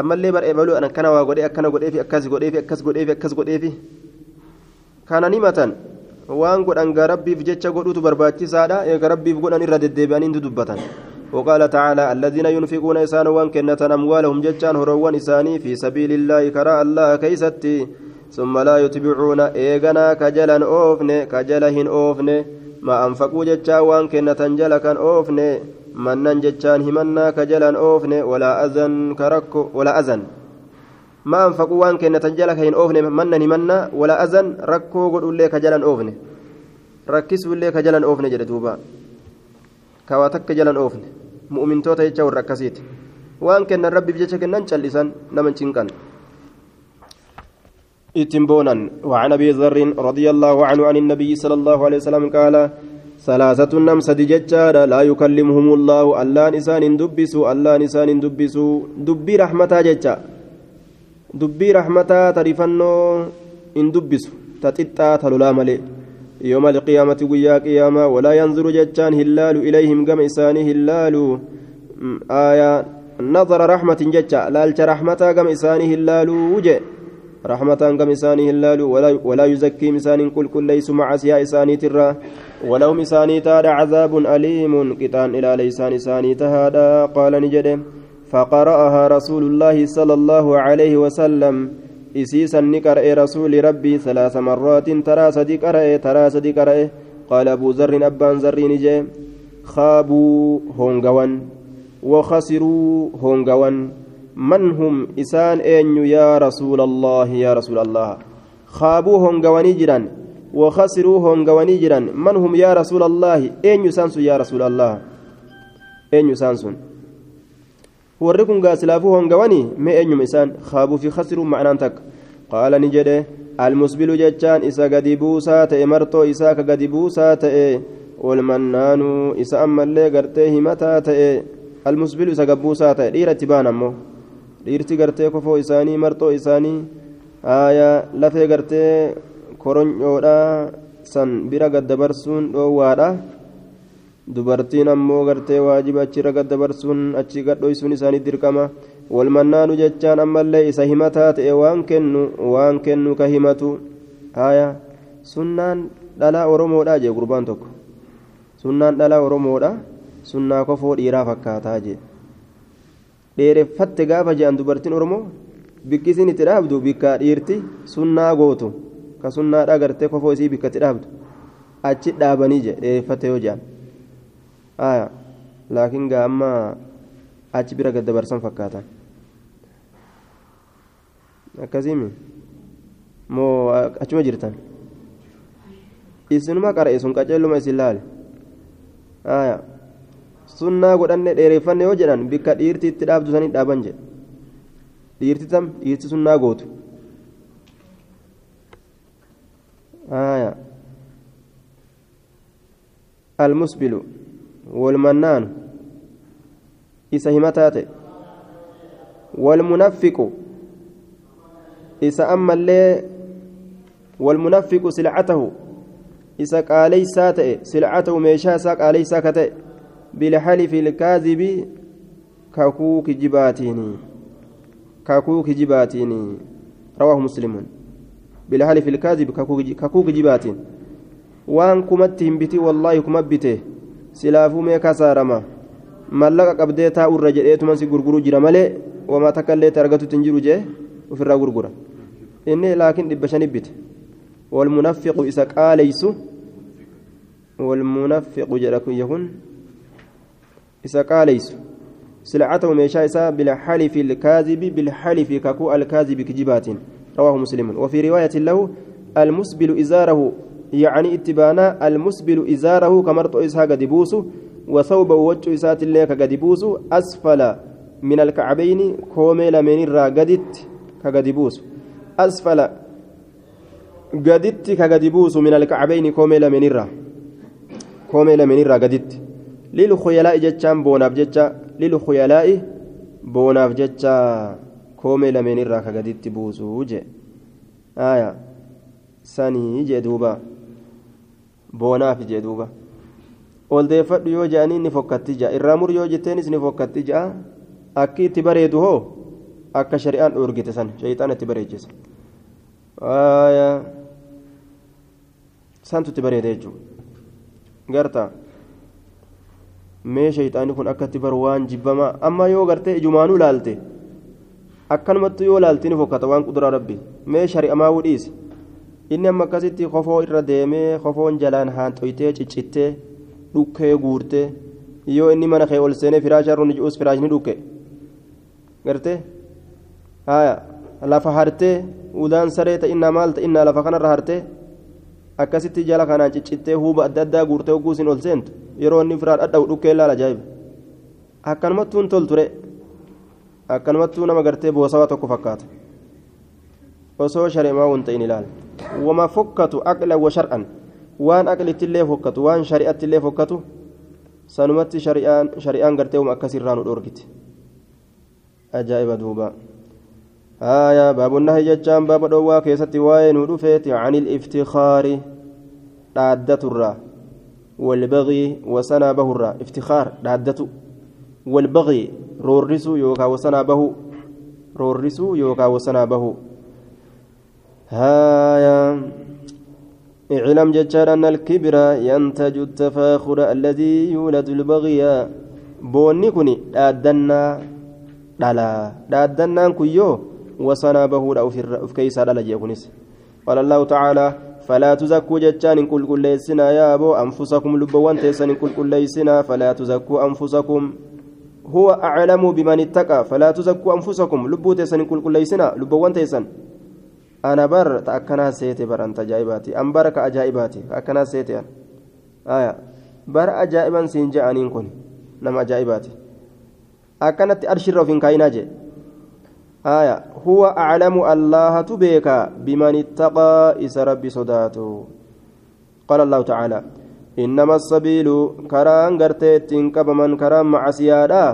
ammallee bar'ee baluu akkana waa godhee akkana godheefi akkas godheefi akkas godheefi akkas godheefi kana ni matan waan godhan gaa rabbiif jecha godhuutu barbaachisaadha eega rabbiif godhan irra deddeebi'anii dubbatan. وقال تعالى الذين ينفقون إسان وان كنة أموالهم ججان هروان إساني في سبيل الله كراء الله كيستي ثم لا يتبعون إيغنا كجلا أوفن كجلهن أوفن ما أنفقوا ججان وان كنة جلكا أوفن منن ججان همنا كجلا أوفن ولا أذن كركو ولا أذن ما أنفقوا وان كنة جلكا أوفن منن همنا ولا أذن ركو قل لك كجلا أوفن ركسوا لك كجلا أوفن جلدوبا kawaa takka jalan oofne. Mu'mintoota jecha warra akkasiiti. Waan kennan rabbiif jecha kennan callisan nama cinqan. Boonan. وعن ابي ذر رضي الله عنه عن النبي صلى الله عليه وسلم قال ثلاثة نم سدجتشار لا يكلمهم الله. الله نسان دبسوا الله نسان دبسوا دبي رحمتا جتشا دبي رحمتا تريفنو إن دبسوا تتتا تلولا ملئ يوم القيامة ويا قيامة. ولا ينظر جتان هلال إليهم قم إساني هلال. آية. نظر رحمة جتا لالت رحمة قم إساني هلال وجه. رحمة قم إساني هلال. ولا, ولا يزكي مسان كل كل ليس مع إساني ترى. ولهم إساني تاد عذاب أليم كتان إلى ليسان إساني تهادا قال نجد فقرأها رسول الله صلى الله عليه وسلم إسيسا نقرأ رسول ربي ثلاث مرات ترى صديق قرأ ترى صديق قرأ قال أبو ذر أبان ذر نجي خابوا هونغوان وخسروا هونغوان من هم إسان أين يا رسول الله يا رسول الله؟ خابوا هونغواني جران وخسروا هونغواني جران من هم يا رسول الله أين يسانسو يا رسول الله أين يسانسون warri kun gaasilaafuu hongawanii mee eenyuma isaan kaabuu fi khasiruu ma'anaan takka qaala ni jedhe almusbilu jechaan isa gadi buusaa ta'e martoo isaa ka gadi buusaa ta'e walmannaanuu isa ammallee gartee himataa ta'e almusbilu isa gabbuusaa ta'e dhiira itti baan ammoo dhiirti gartee kofoo isaanii martoo isaanii aayaa koronyoodhaa san bira gaddabarsuun dhoowwaadha. Dubartiin ammoo gartee waajiba achirra gaddabarsuun achi gadhoysuun isaanii dirqama. Walmannaanu jechaan ammallee isa himataa ta'e waan kennu waan kennu ka himatu. Haya sunnaan dhalaa oromoodha jee gurbaan tokko? Sunnaan dhalaa oromoodha sunnaa kofoo dhiiraa fakkaataa jee. Dheereffatte gaafa je'an dubartiin oromoo? Bikki itti dhaabdu bikka dhiirti sunnaa gootu ka sunnaadha gartee kofoo isii bikka itti dhaabdu. Achi dhaabanii jee dheereffatte yoo je'an aya laakiin gaa amma achi bira gaddabarsan fakkaatan akkasiimi moo achuma jirtan? Isinuma qara'e sun qaceelluma isin laale aya sunnaa godhanne dheereeffanne yoo jedhan bikka dhiirti itti dhaabdu sanii dhaaban jedhe dhiirti tam dhiirti sunnaa gootu aya almusbilu والمنان. إسا همتات والمنفق. إسا أما اللي والمنفق سلعته. إسا قالي ساتئ. سلعته ميشا سا قالي ساكتئ بالحلف الكاذب كاكوك جباتيني. كاكوك جباتيني. رواه مسلم. بالحلف الكاذب كاكوك جباتين وان كمتهم بتي والله كمبته kasaarama mallaqa qabdee taa'urra jedheetuman si gurguruu jira malee wamaa takka illee argatutti hin jiru jee ofirraa gurgura inni laakiin dhibba shani bite walmunaffiqu isa qaaleysu walmunaffiqu jedha kun yahun isa qaaleysu سلعته ميشا بالحلف الكاذب بالحلف ككو الكاذب كجبات رواه مسلم. وفي رواية له المسبل إزاره يعني اتبانا المسبل إزاره كمرت إسها قد بوسو وثوب وجه إسات الله كقد بوسو أسفل من الكعبين كومي لمن الرا قدت كقد بوسو أسفل قدت كقد بوسو من الكعبين كومي لمن الرا. كومي لمن الرا قدت. للخيلاء جتشان بوناب جتشا. boonaaf jecha koomee lameen irraa ka gaditti buusuu jee aya sanii jee duuba boonaaf jee duuba ol deeffadhu yoo je'anii ni fokkatti ja'a irraa mur yoo jetteenis ni fokkatti ja'a akki itti bareedu hoo akka shari'aan dhoorgite san shayxaan itti bareechisa aya santu itti bareede jechuudha garta mee shayxaanni kun akkatti bar waan jibbamaa amma yoo gartee ijumaanuu laalte akkanumatti yoo laalti ni fokkata waan quduraa rabbi mee shari'amaa wudhiise inni amma akkasitti kofoo irra deemee kofoon jalaan haanxoytee ciccittee dhukkee guurtee yoo inni mana kee ol seenee firaasha irra nijuus firaashni dhukke gartee lafa hartee udaan saree ta'innaa maal ta'innaa lafa kanarra hartee akkasitti jala kanaan ciccittee huuba adda addaa guurtee isin ol seentu yeroo inni firaa dhadha'u dhukkee laala ajaa'iba akkanumattuun tolture akkanumattuu nama gartee boosawaa tokko fakkaata osoo shari'amaa hin ta'in ilaala wama fokkatu aqla wa shar'an waan aqlittillee fokkatu waan shari'attillee fokkatu sanumatti shari'aan gartee uma akkasirraa nu dhoorgite ajaa'iba duuba آية باب النهي جتان باب دوا كيستي واين ودفيت عن الافتخار دادة الرا والبغي وسنا به الرا افتخار والبغي رورسو يوكا وسنا به رورسو يوكا وسنا به هايا. اعلم جتان أن الكبر ينتج التفاخر الذي يولد البغي. بوني كني دادنا. دالا. دادنا كيو وصنا بهود أو في كيس على لجيكونس قال الله تعالى فلا تزكوا جتان كل كل ليسنا يا أبو أنفسكم لبوان تيسن كل كل ليسنا. فلا تزكوا أنفسكم. هو أعلم بمن اتقى فلا تزكوا أنفسكم. لبو تيسن كل كل ليسنا لبوان تيسن. أنا بر تأكنا سيتي بر أنت جايباتي أم برك أجايباتي أكنا سيتي. آية. بر أجائبا سينجا أنين كن نما أجايباتي أكنت أرشر في كايناجي آية. هو أعلم الله تبيك بمن اتقى إس ربي صداته. قال الله تعالى إنما السبيل كران قرتيت من كران مع سيادا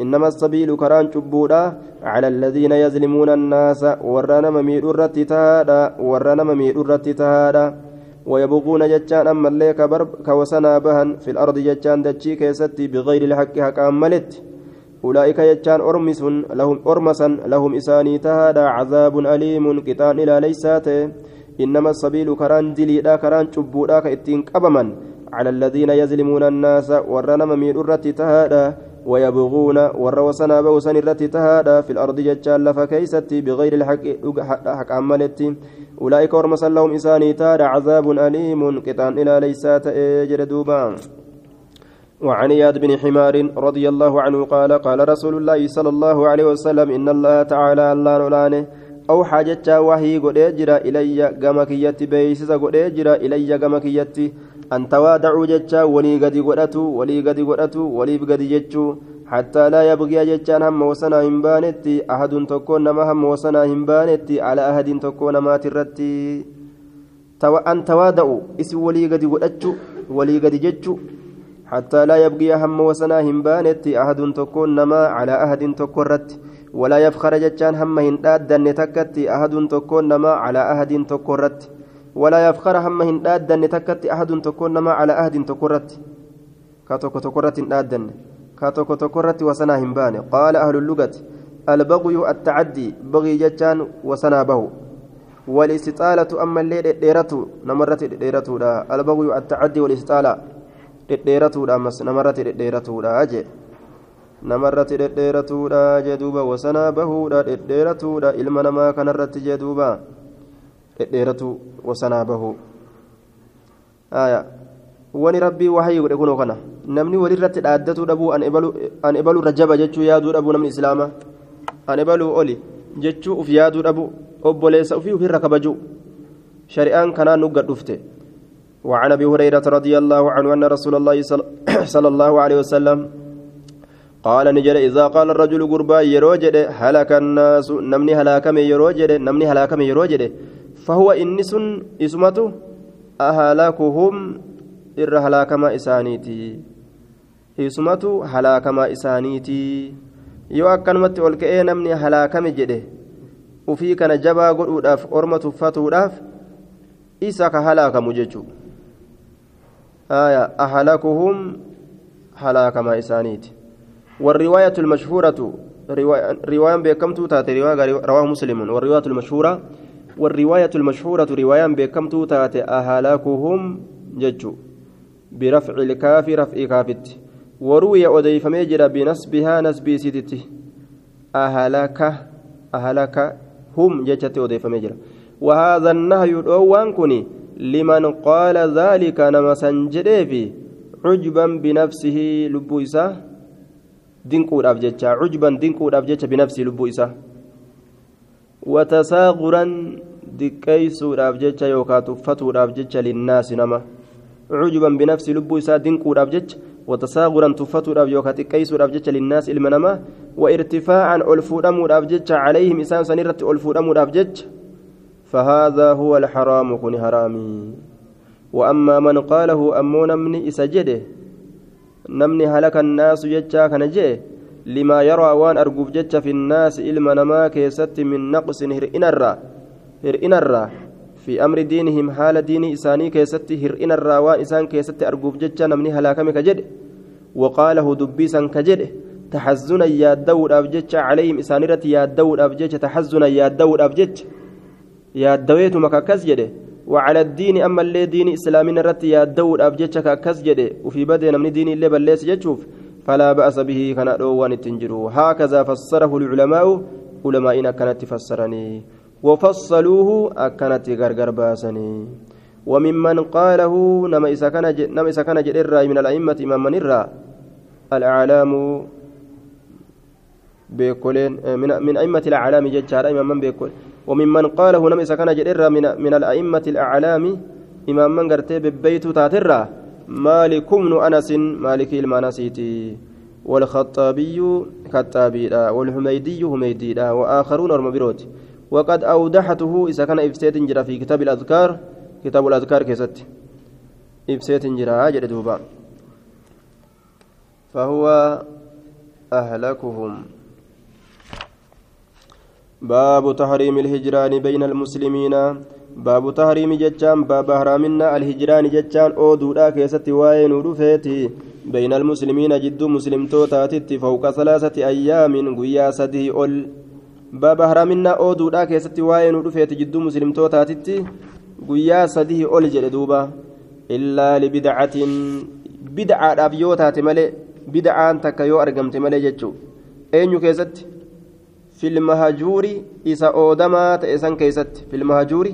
إنما السبيل كران شبودا على الذين يظلمون الناس. ورانا ممير الرتتادا ورانا ممير الرتتادا ويبغون جتان أما اللي كوسنا بهن في الأرض جتان دتشي كيستي بغير الحق حق أملت. أولئك يجان أرمس لهم أرمسا لهم إساني تهادا. عذاب أليم قطان إلى ليسات إنما السبيل كران دليدا كران شبودا كإتين كبما على الذين يظلمون الناس ورنا مميل الرت تهادا ويبغون وروسنا بوسن الرت تهادا في الأرض ججال فكيستي بغير الحق حق عملتي أولئك أرمسا لهم إساني تهادا عذاب أليم قطان إلى ليسات إجر دوبان وعن إياد بن حمار رضي الله عنه قال قال رسول الله صلى الله عليه وسلم إن الله تعالى الله نولانه أو حاجة وحي قد يجرى إلي قم كيتي بيسس قد يجرى إلي قم كيتي أن توادعوا جتشا ولي قد قدتو ولي قد قدتو ولي قد جتشو حتى لا يبغي جتشان هم وسنا همبانتي. أحد تكون نما هم وسنا همبانتي. على أحد تكون ما ترتي. أن توادعوا. إس ولي قد قدتشو ولي قد جتشو. حتى لا يبقي هم وسنا همبانت أحد تكون نما على أحد تكرت ولا يفخر جتان هم هنداد تكت أحد تكون نما على أحد تكرت ولا يفخر هم هنداد تكت أحد تكون نما على أحد تكرت. كاتوك تكرت هنداد كاتوك تكرت وسنا همبان قال أهل اللغة البغي التعدي بغي جتان وسنا به. والاستطالة أما الليل ديرته نمرت ديرته البغي التعدي والاستطالة dhedheeratuudha jee namarratti dhedheeratuudha jee duuba wasanaa bahuudha dhedheeratuudha ilma namaa kanarratti jee duuba dhedheeratu wasanaa bahuu aya wani rabbii wahayii godhe kunoo kana namni walirratti dhaaddatuu dhabuu an ebalu irra jaba jechuu yaaduu dhabuu namni islaama an ebaluu oli jechuu uf yaaduu dhabu obboleessa ufii ufirra kabajuu shari'aan kanaan nugga dhufte وعن ابي هريره رضي الله عنه ان رسول الله صلى الله عليه وسلم قال نجد اذا قال الرجل قربا يروجد هلك الناس نمني هلاكم يروجد نمني هلاكم يروجد فهو انس اسمته اهلاكهم ir halaakama isaaniiti isumatu halaakamaa isaaniitii yoo akkanumatti ol ka'ee namni halaakame jedhe ufii kana jabaa godhuudhaaf orma tuffatuudhaaf isa ka halaakamu jechuudha ahalakuhum halaakamaa isaaniiti والرواية المشهورة رواية بكمتو تاتي رواه مسلم والرواية المشهورة والرواية المشهورة رواية بكمتو تاتي أهلاكهم ججو برفع الكاف رفع كافت. وروي أديف ميجر بنسبها نسبي سيدتي أهلك أهلك هم ججت أديف ميجر. وهذا النهي الأوان كني لمن قال ذلك نما سنجريفي عجبا بنفسه لبو إساه dinquudhaaf jecha cujban dinquudhaaf jecha binafsii lubbuu isaa diqqeeysuudhaaf jecha yookaa tuffatuudhaaf jecha linnaasi nama cujban binafsii lubbuu isaa dinquudhaaf jecha watasaaquran tuffatuudhaaf yookaa xiqqeeysuudhaaf jecha linnaasi ilma namaa وارتفاعا ألفودموداف جتش عليهم إسان سنيرة ألفودموداف جتش فهذا هو الحرام كن حرامي وأما من قاله من إسجده namni halaka annaasu jechaa kana jee limaa yaraa waan arguuf jecha fi nnaasi ilma namaa keessatti min naqsin hir'inarraa fi amri diinihim haala diinii isaanii keessatti hir'inarraa waan isaan keessatti arguuf jecha namni halaakame ka jedhe waqaalahu dubbiisan ka jedhe taxazunan yaaddawuudhaaf jecha calayhim isaanirratti yaaddawuudhaaf jecha taxazunan yaaddawuudhaaf jecha yaaddaweetuma kakkas jedhe وعلى الدين أما اللي دين إسلامنا رت يادود أبجتش كأكس جدي وفي بدء من دين اللي بلس جتشوف فلا بأس به كان روان التنجرو هكذا فسره العلماء علماء كانت تفسرني. وفصلوه أكنت غرغر باسني. وممن قاله نما إذا كان نما جدير من الأئمة إمام من الأعلام بيكولين من من أئمة الأعلام جدار إمام من بيكول وممن قاله نما إذا كان جدير من من الأئمة الأعلام إمام من قرتي ببيت تاترا مالك بن أنس مالك المناسيتي والخطابي خطابي والحميدي حميدي وآخرون أرمبروت وقد أوضحته إذا كان إفسيت جرى في كتاب الأذكار كتاب الأذكار كيست. إفسيت جرى جدوبا فهو أهلكهم. باب تحريم الهجران بين المسلمين. باب تحريم جتان باب حرامنا الهجران جتان أو دودا كيستي واين ودفيتي بين المسلمين جد مسلم توتاتت فوق ثلاثة أيام قيا سدي أول باب حرامنا أو دودا كيستي واين ودفيتي جد مسلم توتاتت قيا سدي أول جلدوبا إلا لبدعة بدعة أبيوتات ملي بدعة تكيو أرقمت ملي جتشو أين كيستي filmahajuuri isa oodamaa ta'e san keessatti. Filmahajuuri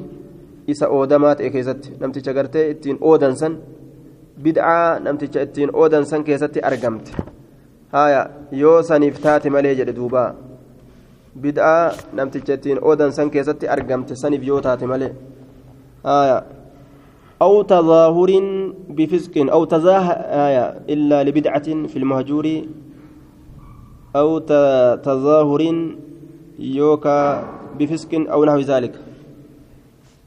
isa oodamaa ta'e keessatti namticha gartee ittiin oodan san bid'aa namticha ittiin oodan san keessatti argamte haya yoo saniif taate malee jedhe duuba bid'aa namticha ittiin oodan san keessatti argamte saniif yoo taate malee haya أو تظاهر بفسق أو تظاهر إلا لبدعة في المهجور أو تظاهر yookaa bifiskin aw nahwi zaalika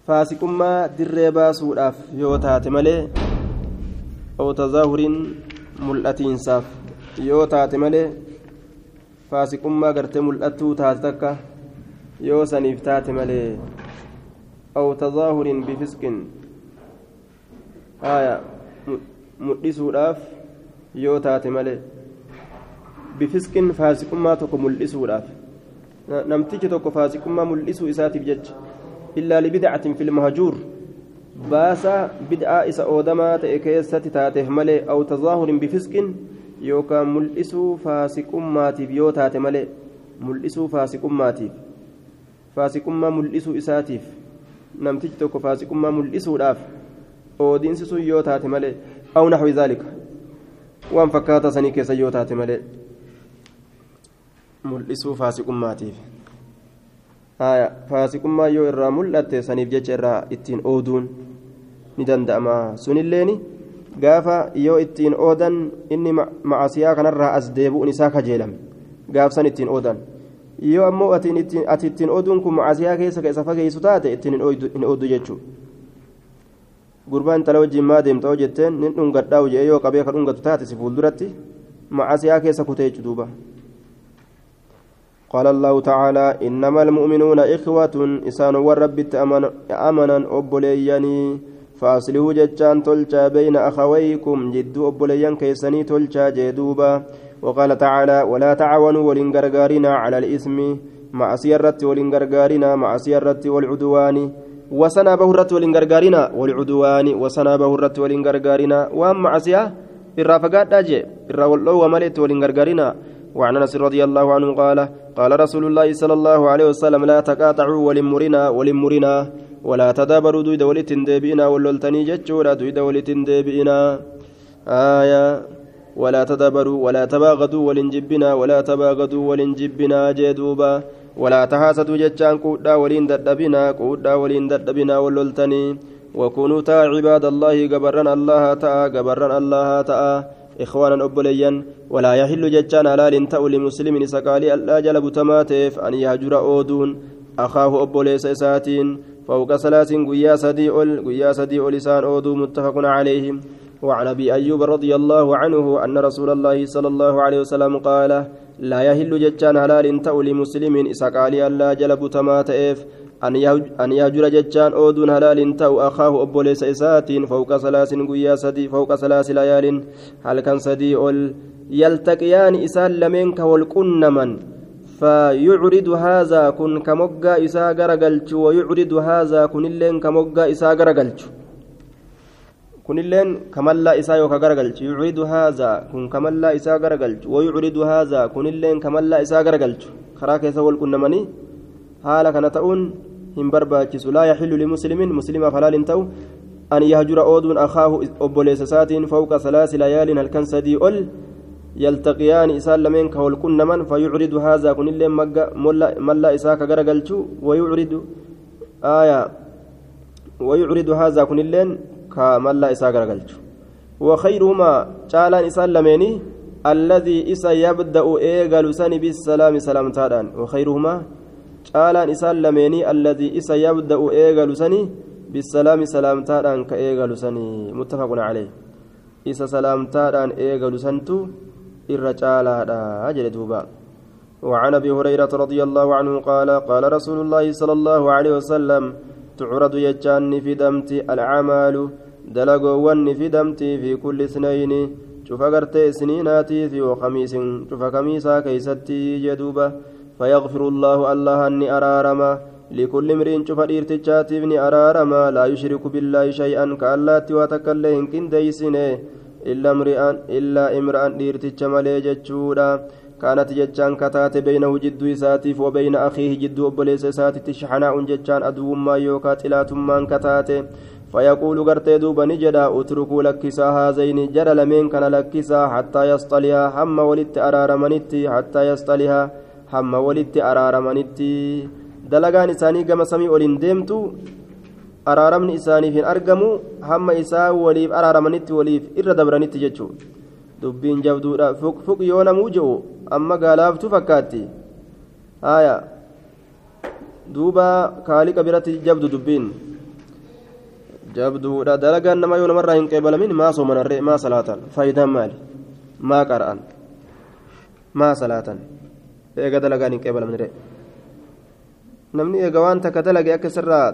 faasiqummaa dirree baasuudhaaf yoo taate malee aw tazaahuriin mul'atiinsaaf yoo taate malee faasiqummaa gartee mul'attuu taate takka yoo saniif taate malee aw tazaahuriin bifiskin haya mul'isuudhaaf yoo taate malee bifiskin faasiqummaa tokko mul'isuudhaaf namtichi tokko faasiqummaa mul'isuu isaatiif jecha illaa libidcatin filmahajuur baasa bid'aa isa oodamaa ta'e keessatti taateef malee aw tazaahurin bifisqin yookaan mul'isuu faasiqummaatiif yoo taate malee mul'isuu faasiqummaatiif faasiqummaa mul'isuu isaatiif namtichi tokko faasiqummaa mul'isuudhaaf oodiinsi sun yoo taate malee aw naxwi zaalika waan fakkaataa sanii keessa yoo taate malee mul'isuu faasiqummaatiif haya faasikummaa yoo irraa mul'atte saniif jecha irraa ittiin ooduun ni danda'ama. Sunilleen gaafa yoo ittiin oodan inni macasiyaa kanarraa as deebi'uun isaa kajeelame gaafsan ittiin oodan. Yoo ammoo ati ittiin ooduun kun macasiyaa keessa ka isa fageessu taate ittiin hin oodu jechuudha gurbaan tala wajjin maa deemta hoo jetteen nin dhungadhaa'u jee yoo qabee ka dhungatu taate si fuulduratti macasiyaa keessa kutee jechuudha. قال الله تعالى إنما المؤمنون إخوة إسان والرب أمنا أبليني فأصله جتان تلجا بين أخويكم جد أبليان كيسني تلجا جدوبا وقال تعالى ولا تعاونوا ولنغرغارنا على الإثم مع سيرة ولنغرغارنا مع سيرة والعدوان وسنا بهرة ولنغرغارنا والعدوان وسنا بهرة ولنغرغارنا وأما معصية الرافقات داجي الراولو وملت ولنغرغارنا وعن انس رضي الله عنه قال قال رسول الله صلى الله عليه وسلم لا تقاطعوا ولمرنا ولمرنا ولا تدابروا دويد ولتن ديبئنا ولولتني جتشورا دويد ولتن ديبئنا آية ولا تدابروا ولا تباغضوا ولنجبنا ولا تباغضوا ولنجبنا جدوبا ولا تحاسدوا جتشان قودا ولين ددبنا قودا ولين ددبنا ولولتني وكونوا تا عباد الله قبرنا الله تا قبرنا الله تا إخوانا أبليا ولا يحل جتان على لنتأ لمسلم سقالي ألا جلب تماتف أن يهجر أودون. أخاه أبوليس إساتين فوق ثلاث قيا سدي أول قيا سدي لسان أودو متفق عليه وعن أبي أيوب رضي الله عنه أن رسول الله صلى الله عليه وسلم قال لا يحل جتان على لنتأ لمسلم سقالي ألا جلب تماتف أن يهجر جتان أودون هلال تأو أخاه أبوليس إساتين فوق ثلاث قيا سدي فوق ثلاث ليال هل كان سدي أول؟ يلتقيان إسان لمنك والقنمن فيعرض هذا كن كموغا إسا غرغلچ ويعرض هذا كن اللين كموغا إسا غرغلچ كن اللين كملا إسا يوكا غرغلچ يعرض هذا كن كملا إسا غرغلچ ويعرض هذا كن اللين كملا إسا غرغلچ خراك إسا والقنمني حالا كان هم برباچس لا يحل لمسلم مسلم فلا لنتو أن يهجر أودون أخاه أبوليس ساتين فوق ثلاث ليال هل كان سدي أول يلتقيان إسان لمن كهول كن من فيعرض هذا كن اللي ملا إساك غرقلتو ويعرض آية ويعرض هذا كن اللين كملا إساك غرقلتو وخيرهما شالان إسان لمني الذي إسا يبدأ إيغال بالسلام سلام تادان وخيرهما إسان لمني الذي إسا يبدأ إيغال سني بالسلام سلام تادان كإيغال سني متفق عليه إسا سلام تادان إيغال سنتو irra caalaadha jedhe duuba. وعن أبي هريرة رضي الله عنه قال قال رسول الله صلى الله عليه وسلم تعرض يجان في دمتي الاعمال دلقوا في دمتي في كل اثنين شوف قرتي سنيناتي في وخميس شوف خميسا كيستي جدوبة فيغفر الله الله اني ارارما لكل امرئ شوف ديرتشاتي ابن ارارما لا يشرك بالله شيئا كاللاتي وتكلهن كنديسنه إلا امرئان إلا امرأان ديرتش مالي جتشودا كانت جتشان كتات بينه جد إساتيف وبين أخيه جد أبليس إساتي تشحناء جتشان أدو ما يوكا تلاتمان كتات. فيقول قرتي دوبا نجدا اتركوا لكسا هذين. جرى لمن كان لكسا حتى يصطلها هم ولدت أرارمنتي حتى يصطلها هم ولدت أرارمنتي دلقان إساني قم سمي ولين ديمتو araaramni isaaniif hin argamu hamma isaa waliif araaramanitti waliif irra dabranitti jechuudha dubbiin jabduudha fuq yoo namuu je'u amma gaalaaftu fakkaatti haaya duuba kaaliqa biratti jabdu dubbiin jabduudha dalagaan nama yoo namarraa hin qeebalamin maa soomanarree maa salaatan faayidaan maali maa qara'an maa salaatan eega dalagaan hin qeebalamnire namni eega waan takka dalage akka isarraa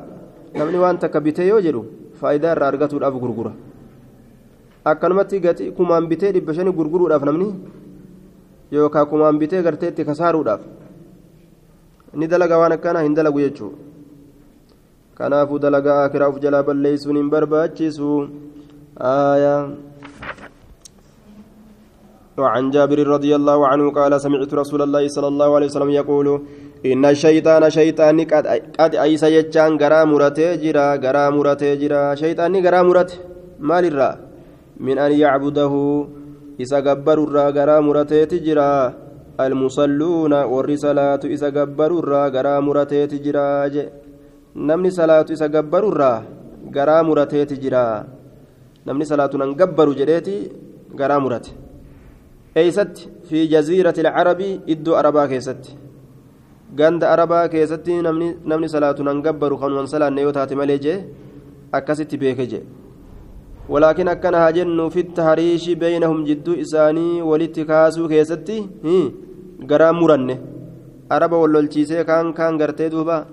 namni waan takka bitee yoo jedhu faayidaa irraa argatuudhaaf gurgura akkanumatti gatii kumaan bitee dhibba shanii gurguruudhaaf namni yookaan kumaan bitee garteetti kasaaruudhaaf ni dalaga waan akkanaa hin dalagu jechuudha kanaafuu dalagaa akiraa of jalaa balleessuun hin barbaachisu aayaa. وعن جابر رضي الله عنه قال سمعت رسول الله صلى الله عليه وسلم يقول إن الشيطان شيطان قد أيس يجان غرا مرته جرا غرا مرته جرا. شيطان غرا مرته؟ مال الرا من أن يعبده. إذا جبر الرا غرا مرته تجرا. المصلون والرسالات إذا جبر الرا غرا مرته تجرا. نمني صلاة إذا جبر الرا غرا تجرا. نمني صلاة نجبر جريتي غرا مرته. eeysatti fi jaziirati alcarabi iddoo arabaa keessatti? Ganda arabaa keessatti namni salaatu nan gabbaru kanuman salaanne yoo taate malee jee akkasitti beeke jee. Walaakin akkana haa jennu fittahariishi beeynahum jidduu isaanii walitti kaasuu keessatti garaa muranne. Araba wallolchiisee kaan kaan gartee duuba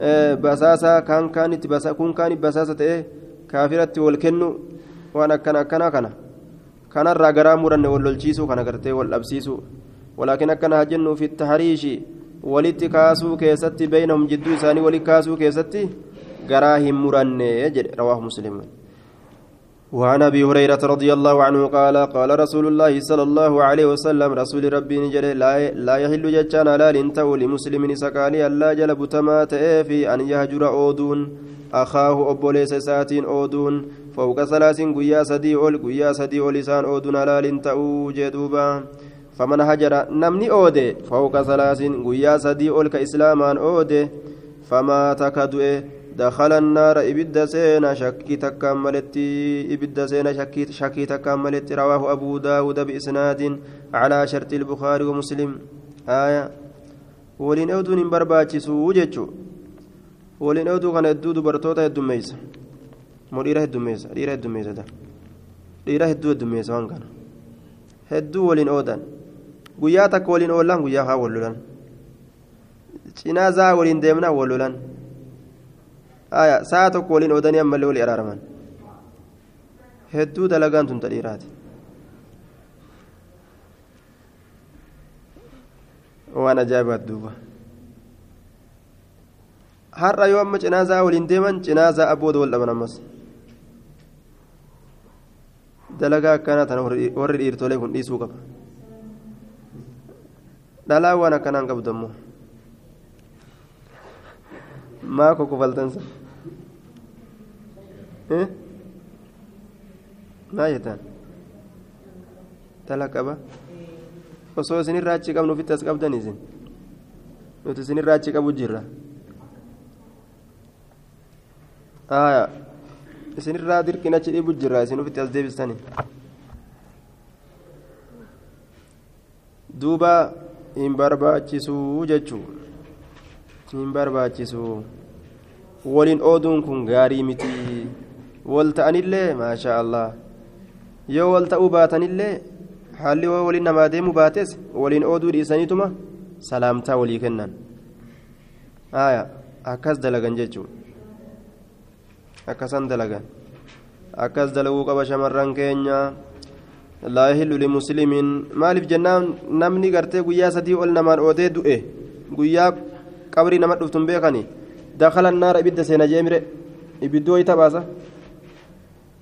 e, basaasaa kaan kaanitti kun kaani basaasa ta'e kaafiratti wal kennu waan akkana akkanaa kana kanarraa garaa muranne wallolchiisuu kana gartee wal dhabsiisuu walaakin akkana jennu fi tahariishi walitti kaasuu keessatti beeynahum jidduu isaanii walitti kaasuu keessatti garaa hin muranne jedhe rawaahu muslimun وعن أبي هريرة رضي الله عنه قال قال رسول الله صلى الله عليه وسلم رسول ربي نجد لا لا يحل جتان لا لنتو لمسلم سكالي ألا جلب تما في أن يهجر أودون. أخاه ابوليس ساتين أودون. فوق ثلاث قيا سدي أول قيا سدي لسان أودون لا لنتو جدوبا. فمن هجر نمني اودي فوق ثلاث قيا سدي أول كإسلامان اودي فما تكدؤ دخل النار إبد سينا شكي تكملتي إبد سينا شكي, شكي تكملتي رواه أبو داود بإسناد على شرط البخاري ومسلم. آية. ولين أودون برباچسو وجچو ولين أودو كان يدو دبرتوتا يدميس مديرة يدميس ديرة يدميس ده. ديرة يدو يدميس وان كان. hedduu waliin oodan guyyaa takka waliin oolan guyyaa haa wal lolan cinaa oodanii ammallee walii araaraman hedduu dalagaan tun tadhiiraati waan ajaa'ibaat duuba har'a yoo amma cinaasaa waliin deeman cinaasaa abbooda wal dhaban ammas dalagaa akkanaa tana warri dhiirtolee kun dhiisuu qaba dhalaa waan akkanaan qabdu ammoo maa kokofaltansa maal jettaan tala qaba osoo isinirraa achi qabnu ofitti as qabdan isin nuti isinirraa achi qabu jirra aya isinirraa dirqin achi dhibu jirra isin ofitti as deebistani duuba hin barbaachisuu jechuu hin barbaachisuu waliin ooduun kun gaarii miti wal ta'anillee maashaa allah yoo wal ta'uu baatanillee haalli waliin namaa deemu baates waliin ooduu dhiisaniituma salaamtaa walii kennan aya akkas dalagan jechuun akkasan dalagan akkas dalaguu qaba shamarran keenya laa yahillu limuslimiin maaliif jennaan namni gartee guyyaa sadii ol namaan oodee du'e guyyaa qabrii nama dhuftun beekanii dakhala annaara ibidda seena jeemire ibiddoo ita baasa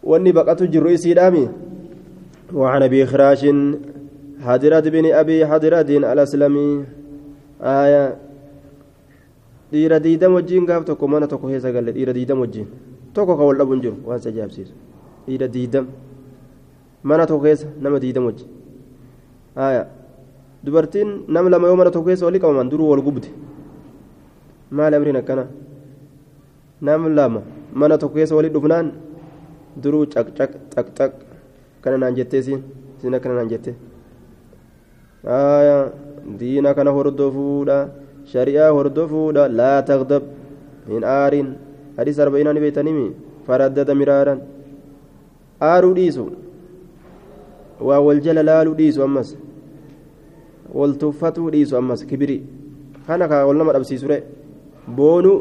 wanni baqatu jirru isiidhaami وعن ابي خراش حضرت بن ابي حضرت الاسلمي آية wajjiin gaaf tokko mana tokko keessa galle dhiira diidam wajjiin tokko ka wal dhabuun jiru waan isa ajaa'ibsiisu dhiira diidam mana tokko keessa nama diidam wajjin haya dubartiin nama lama yoo mana tokko keessa walii qabaman duruu wal gubde maali amriin akkana nam lama mana tokko keessa walii dhufnaan duruu caqcaq caqcaq kana naan jettee siin siin akkana naan jette diina kana hordofuudha shari'aa hordofuudha laa tagdab hin aarin hadis arba'inaa ni beeytanimi faraddada miraaran aaruu dhiisu waa wal jala laaluu dhiisu ammas wal tuffatuu dhiisu ammas kibiri kana kaa wal nama dhabsiisure boonuu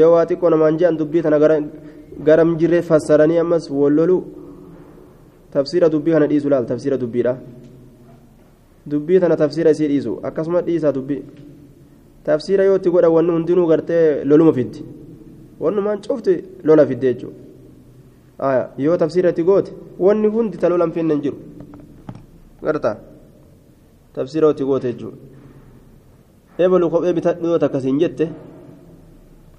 yoo waa xiqqoo namaan je'an dubbii tana garam jirre fassaranii ammas wal loluu tafsiira dubbii kana dhiisu laal tafsiira dubbiidha dubbii tana tafsiira isii dhiisu akkasuma dhiisaa dubbii tafsiira yoo itti godha wanni hundinuu gartee loluma fiddi wannumaan cufti lola fidde jechuudha yoo tafsiira itti goote wanni hundi ta lolan finne hin jiru garta tafsiira itti goote jechuudha eebalu kophee bitadhu yoo takkasiin jette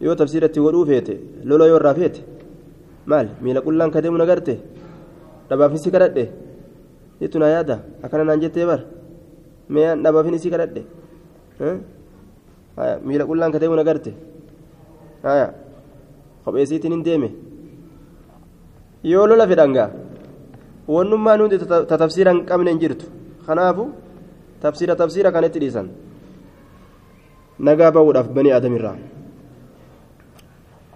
yoo tafsiira itti godhuu feete lola yoo irraa feete maal miila qullaan ka deemu nagarte dhabaafni si kadhadhe jettu naa yaada akkana naan jettee bar mee dhabaafni si kadhadhe miila qullaan ka deemu nagarte haya kopheesiitiin hin deeme yoo lola fedhangaa wannummaan hundi ta tafsiira hin qabne hin jirtu kanaafu tafsiira tafsiira kanatti dhiisan nagaa ba'uudhaaf banii aadamirraa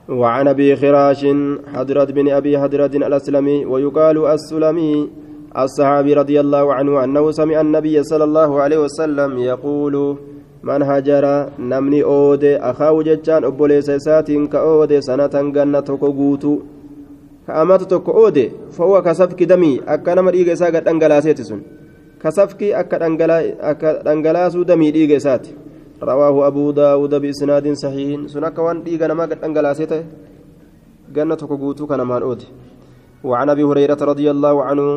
وعن أبي خراش حضرت بن أبي حضرت الأسلمي ويقال السلمي الصحابي رضي الله عنه أنه سمع النبي صلى الله عليه وسلم يقول من هجر نمني أود اخاه ججان ابوليس ساتين كأود سنه جنة كوغوتو كأمات توكو أود فهو كسفك دمي أكا نما ديغ اسا دنگلاسيتي سن. كسفك أكا دنگلاسو دمي ديغ اساتي رواه أبو داود بإسناد صحيح. سنك وان ديغا نما قد أنقلاسيته جنة كوغوتو كان مان أود وعن أبي هريرة رضي الله عنه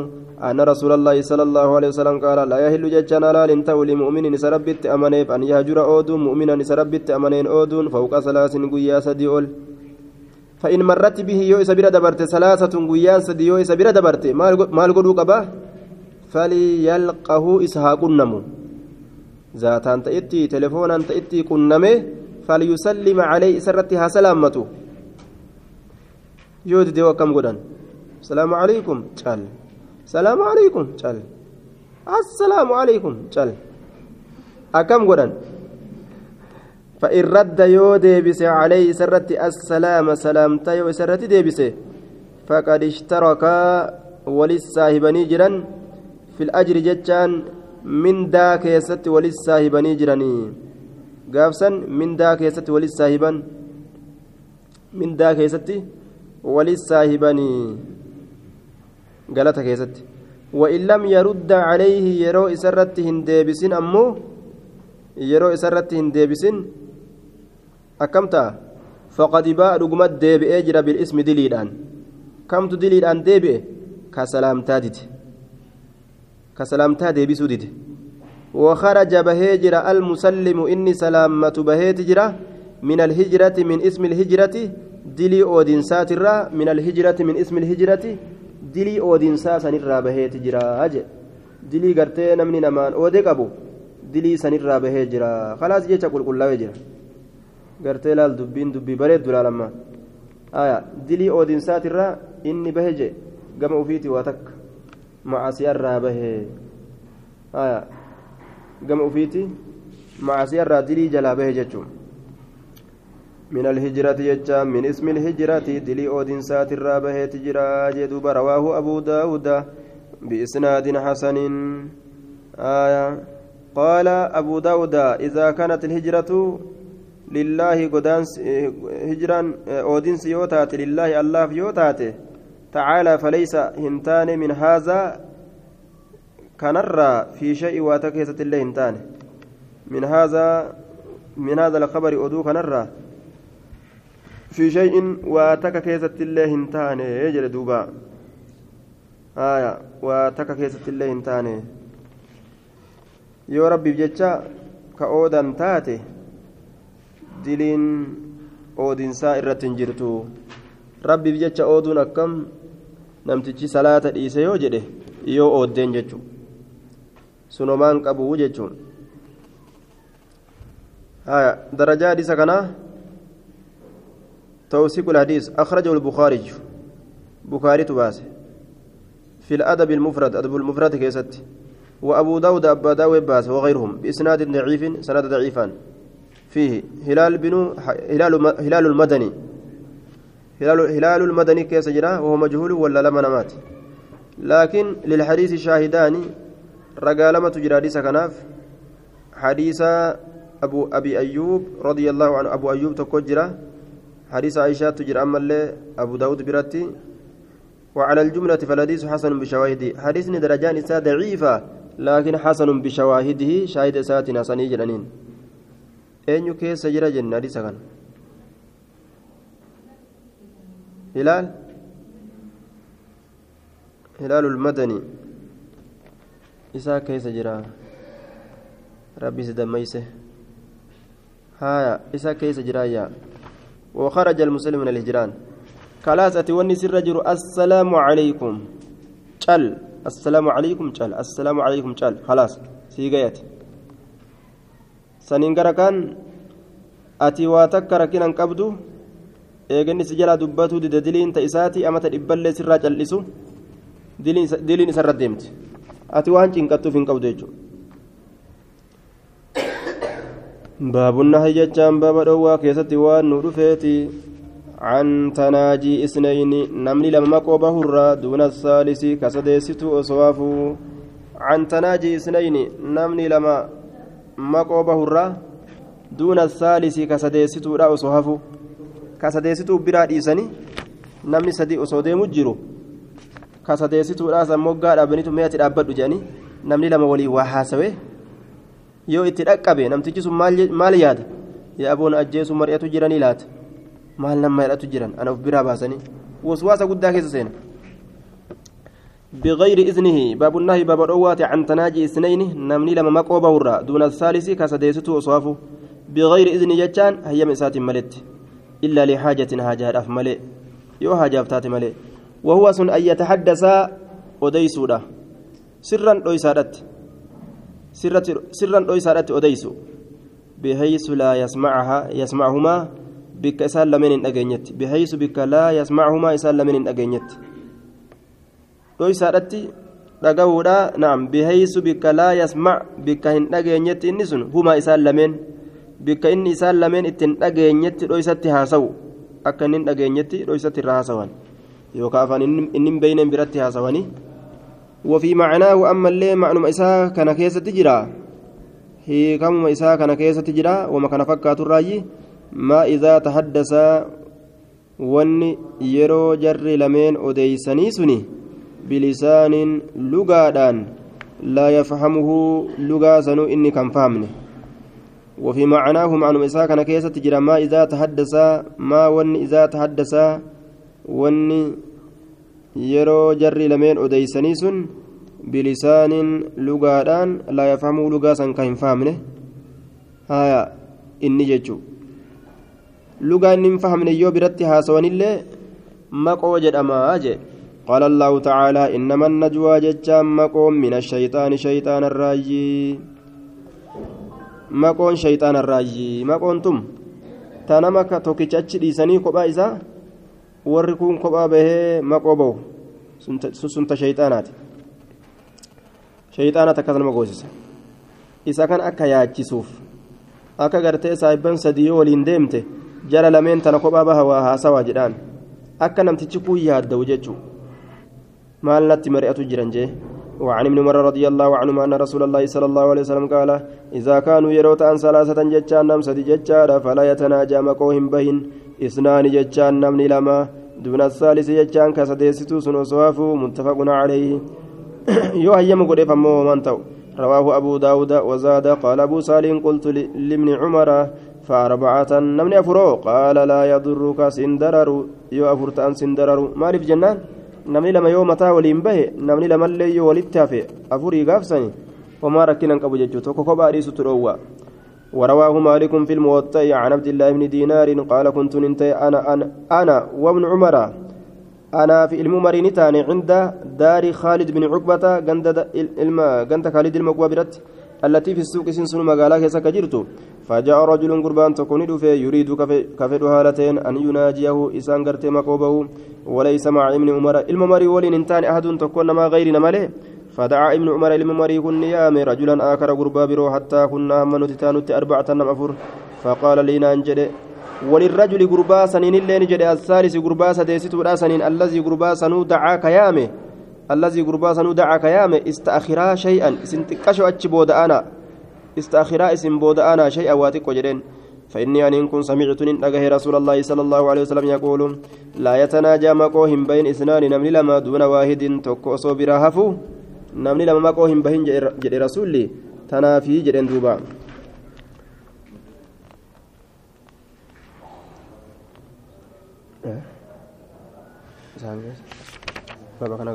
أن رسول الله صلى الله عليه وسلم قال لا يهل ججنا لا لنتو لمؤمن سربت أمنيف أن يهجر أود مؤمنا سربت أمنين أود فوق ثلاث قيا سدي أول فإن مرت به يو إسبير دبرت ثلاثة قيان سدي يو إسبير دبرت. مال قدو قبا. فليلقه إسحاق النمو. Ta'itti telefoonaan ta'itti qunname falyusallima calee isarratti haa salaammatu yoo didee akkam godhan salaamu calaykum cal salaamu calaykum cal assalaamu calaykum cal akkam godhan فإن رد يو ديبس عليه سرت السلام سلامتا يو سرت ديبس فقد اشترك وللصاحبني جرا في الأجر جتان mindaa keessatti walis saahibanii jiranii gaafsan mindaa keessatti walis saahiban mindaa keessatti walis saahibanii galata keessatti وإن لم يرد عليه يرو إسرت هنديبسين أمو يرو إسرت هنديبسين أكمتا فقد باء رقمت ديبئ جرى بالاسم دليلان كمت دليلان ديبئ كسلام تادت كسلامتا ديبسو ديد. وخرج بهجر المسلم إني سلامة بهجر من الهجرة من اسم الهجرة دلي أودين ساترا من الهجرة من اسم الهجرة دلي أودين ساسنرا بهجر أجل دلي قرتي نمني نمان أودي قبو. دلي سنرا بهجر خلاص جيتش قل قل وجر قرتي لال دبين دبي بريد دلا لما آية. دلي أودين ساترا إني بهجر قم أفيتي واتك macasiyarraa bahee gama ufiiti macasiyarraa dilii jalaa bahe jechuun من الهجرة يجا من اسم الهجرة دلي أودين ساتر بهيت جرا جدوب رواه أبو داود بإسناد حسن. آية قال أبو داود إذا كانت الهجرة لله قدان هجرا أودين سيوتات لله الله فيوتاته تعالى فليس هنتان من هذا كنرى في شيء واتكيسة الله هنتان. من هذا من هذا الخبر أدو كنرى. في شيء واتكيسة الله هنتان. يجري دوبا. آية. واتكيسة الله هنتان. yoo rabbiif jecha ka oodan taate diliin oodinsaa irratti hin jirtu rabbiif jecha namtichi salaata dhiise yoo jedhe yoo ooddeen jechuun. Sunumaan qabuu jechuun. درجة حديث كان توثيق الحديث أخرجه البخاري بخاري تباسه في الأدب المفرد أدب المفرد كيست وأبو داود أبا داود باس وغيرهم بإسناد ضعيف سند ضعيفا فيه هلال بن هلال هلال المدني هلال المدني كيس جرا وهو مجهول ولا لما نمات. لكن للحديث شاهدان رجالمة تجرى حديث كناف. حديث أبو أبي أيوب رضي الله عنه أبو أيوب تكجرا حديث عائشة تجرى أما أبو داود برتي وعلى الجملة فالحديث حسن بشواهده. حديث درجان إساء ضعيفة لكن حسن بشواهده. شاهد ساتنا سني جرانين أين كيس جرى جنة حديث كان؟ هلال؟ هلال المدني. إساء كيس جرا ربي سدميسه هايا إساء كيس جرايا. وخرج المسلم من الهجران. خلاص أتوني سر رجل السلام عليكم. قال السلام عليكم قال السلام عليكم قال خلاص سيغيت. سنين كان أتي واتك ركنا قبدو eeganni si jalaa dubbatuu dida diliin ta isaati amata dhibballee sirraa cal'isu diliin isarra deemti ati waan cinqattuuf hin qabdu jechuudha. baabunna hayyachaan baaba dhowwaa keessatti waan nu dhufeeti عن تناجي اثنين نمني لما مقوبه الرا دون الثالث كسديست أصوافه عن تناجي اثنين نمني لما مقوبه الرا دون الثالث كسديست أصوافه كسديست برا ديسني namni sadii osoo deemu jiru ka sadeessituudhaas ammoo gaa dhaabaniitu meeti dhaabbadhu jedhanii namni lama walii waa haasawe yoo itti dhaqqabe namtichi sun maal yaada yaa aboon ajjeesu mari'atu jiranii laata maal nama hidhatu jiran ana of biraa baasanii waswaasa guddaa keessa seena بغير إذنه باب النهي باب الأوات عن تناجي اثنين نمني لما مقوبه دون الثالث كسديسته وصافه بغير إذن جتان هي مسات ملت إلا لحاجة حاجة أف ملئ. yoo haajaaf taate malee وهو سن أن يتحدث أديسودا سرا أيسادت سرا أيسادت أديسو بحيث لا يسمعها يسمعهما بك إسال لمن أجنيت. بحيث بك لا يسمعهما إسال لمن أجنيت. أيسادت dhaga'uudha naam bihaysu bikka laa yasmac bikka hin dhageenyetti inni sun huma isaan lameen bikka inni isaan lameen ittiin dhageenyetti dhoysatti haasawu akka inni dhageenyetti dhoysatti irra haasawan yookaan afaan inni beeyneen biratti haasawanii وفي معناه أما اللي معنى إساء كان كيسة تجرى هي كم إساء كان كيسة تجرى وما كان فكات الرأي ما إذا تحدث ون يرو جر لمن أديسني سني بلسان لغادان لا يفهمه لغا سنو إني كان فهمني وفي معناه معنى إساء كان كيسة تجرى ما إذا تحدث ما ون إذا تحدث ون odeysanii sun bilisaanin lugaadhaan laa yafhamuu lugaa san ka hin fahamne haya inni jechu lugaa inni hin fahamne yoo biratti haasawanillee maqoo jedhamaa jee قال الله تعالى إنما النجوى جتام مقوم من الشيطان شيطان الراجي شيطان الراجي مقون تم تنمك توكيتش ديساني كوبا إذا warri kun kophaa bahee maqoo bahu sunta shayxaanaati shayxaanaat akkas nama goosisa isa kan akka yaachisuuf akka gartee saahibban sadii yoo waliin deemte jara lameen tana kophaa baha waa haasawaa jedhaan akka namtichi kun yaadda'u jechuu maal natti mari'atu jiran jee وعن ابن عمر رضي الله عنهما أن رسول الله صلى الله عليه وسلم قال إذا كانوا yeroo ta'an ثلاثة jechaan nama sadi jechaan فلا يتناجى maqoo hin bahin. إثنان jechaan namni lama دون الثالث jechaan ka sadeessoo sanuu sowaaf متفق عليه. yoo hayyamaan qabaafamuu mannattuu رواه أبو داود وزاد قال أبو سالم قلت لابن عمر فأربعة نمني أفرو. قال لا يضرك سندرر. يو أفرت أن سندرر. مالف جنان؟ Namni lama yoo mataa waliin bahe namni lamallee yoo walitti hafe afurii gaafsani homaa rakkinan qabu jechuu tokko kophaa dhiisutu dhoowwa. ورواه مالك في الموطأ عن عبد الله بن دينار قال كنت ننتهي أنا أنا, أنا وابن عمر. أنا في الممر نتاني عند دار خالد بن عقبة جند خالد المقبرة التي في السوق سنسن مقالا كيسا كجرت فجاء رجل قربان تكون في يريد كفر هالتين أن يناجيه. إسان قرتي مقوبه وليس مع ابن عمر. الممر ولين انتان أحد تكون ما غيرنا ماله فدعا ابن عمر. الممر كن يام رجلا آخر قربا برو حتى كنا هم نتتانت أربعة نمفر فقال لنا أنجد وللرجل قربا سنين اللين جد. الثالث قربا سديست سنين. الذي قربا سنو دعاك يامه الذي قربا سنو دعاك يامه استأخرا شيئا. سنتكشو أتش بود استأخرا اسم بود أنا شيئا واتق وجدين. فإني أن كن سمعت أجه رسول الله صلى الله عليه وسلم يقول لا يتناجى مقوهم بين إثنان نمل لما دون واحد تكو صبرا هفو نمل لما مقوهم بين جد رسولي تنافي جدين دوبا. بابا كان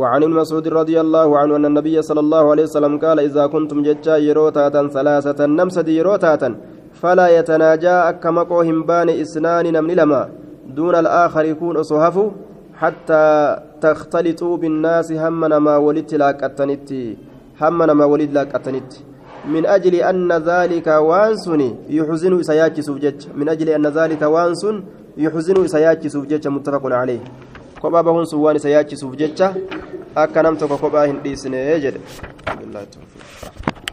وعن ابن مسعود رضي الله عنه أن النبي صلى الله عليه وسلم قال إذا كنتم ججا يروتاتا ثلاثة نمسد يروتاتا فلا يتناجى أكما قوهم بان إسنان نمن لما دون الآخر يكون أصهف حتى تختلطوا بالناس همنا ما ولدت لاك أتنت همنا ما ولد لاك أتنت من أجل أن ذلك وانسني يحزن سياكي سوجج من أجل أن ذلك وانسن يحزن سياكي سوجج متفق عليه. Kophaa bahuun sun waan isa yaachisuuf jecha akka nam tokko kophaa hin dhiisne jedhe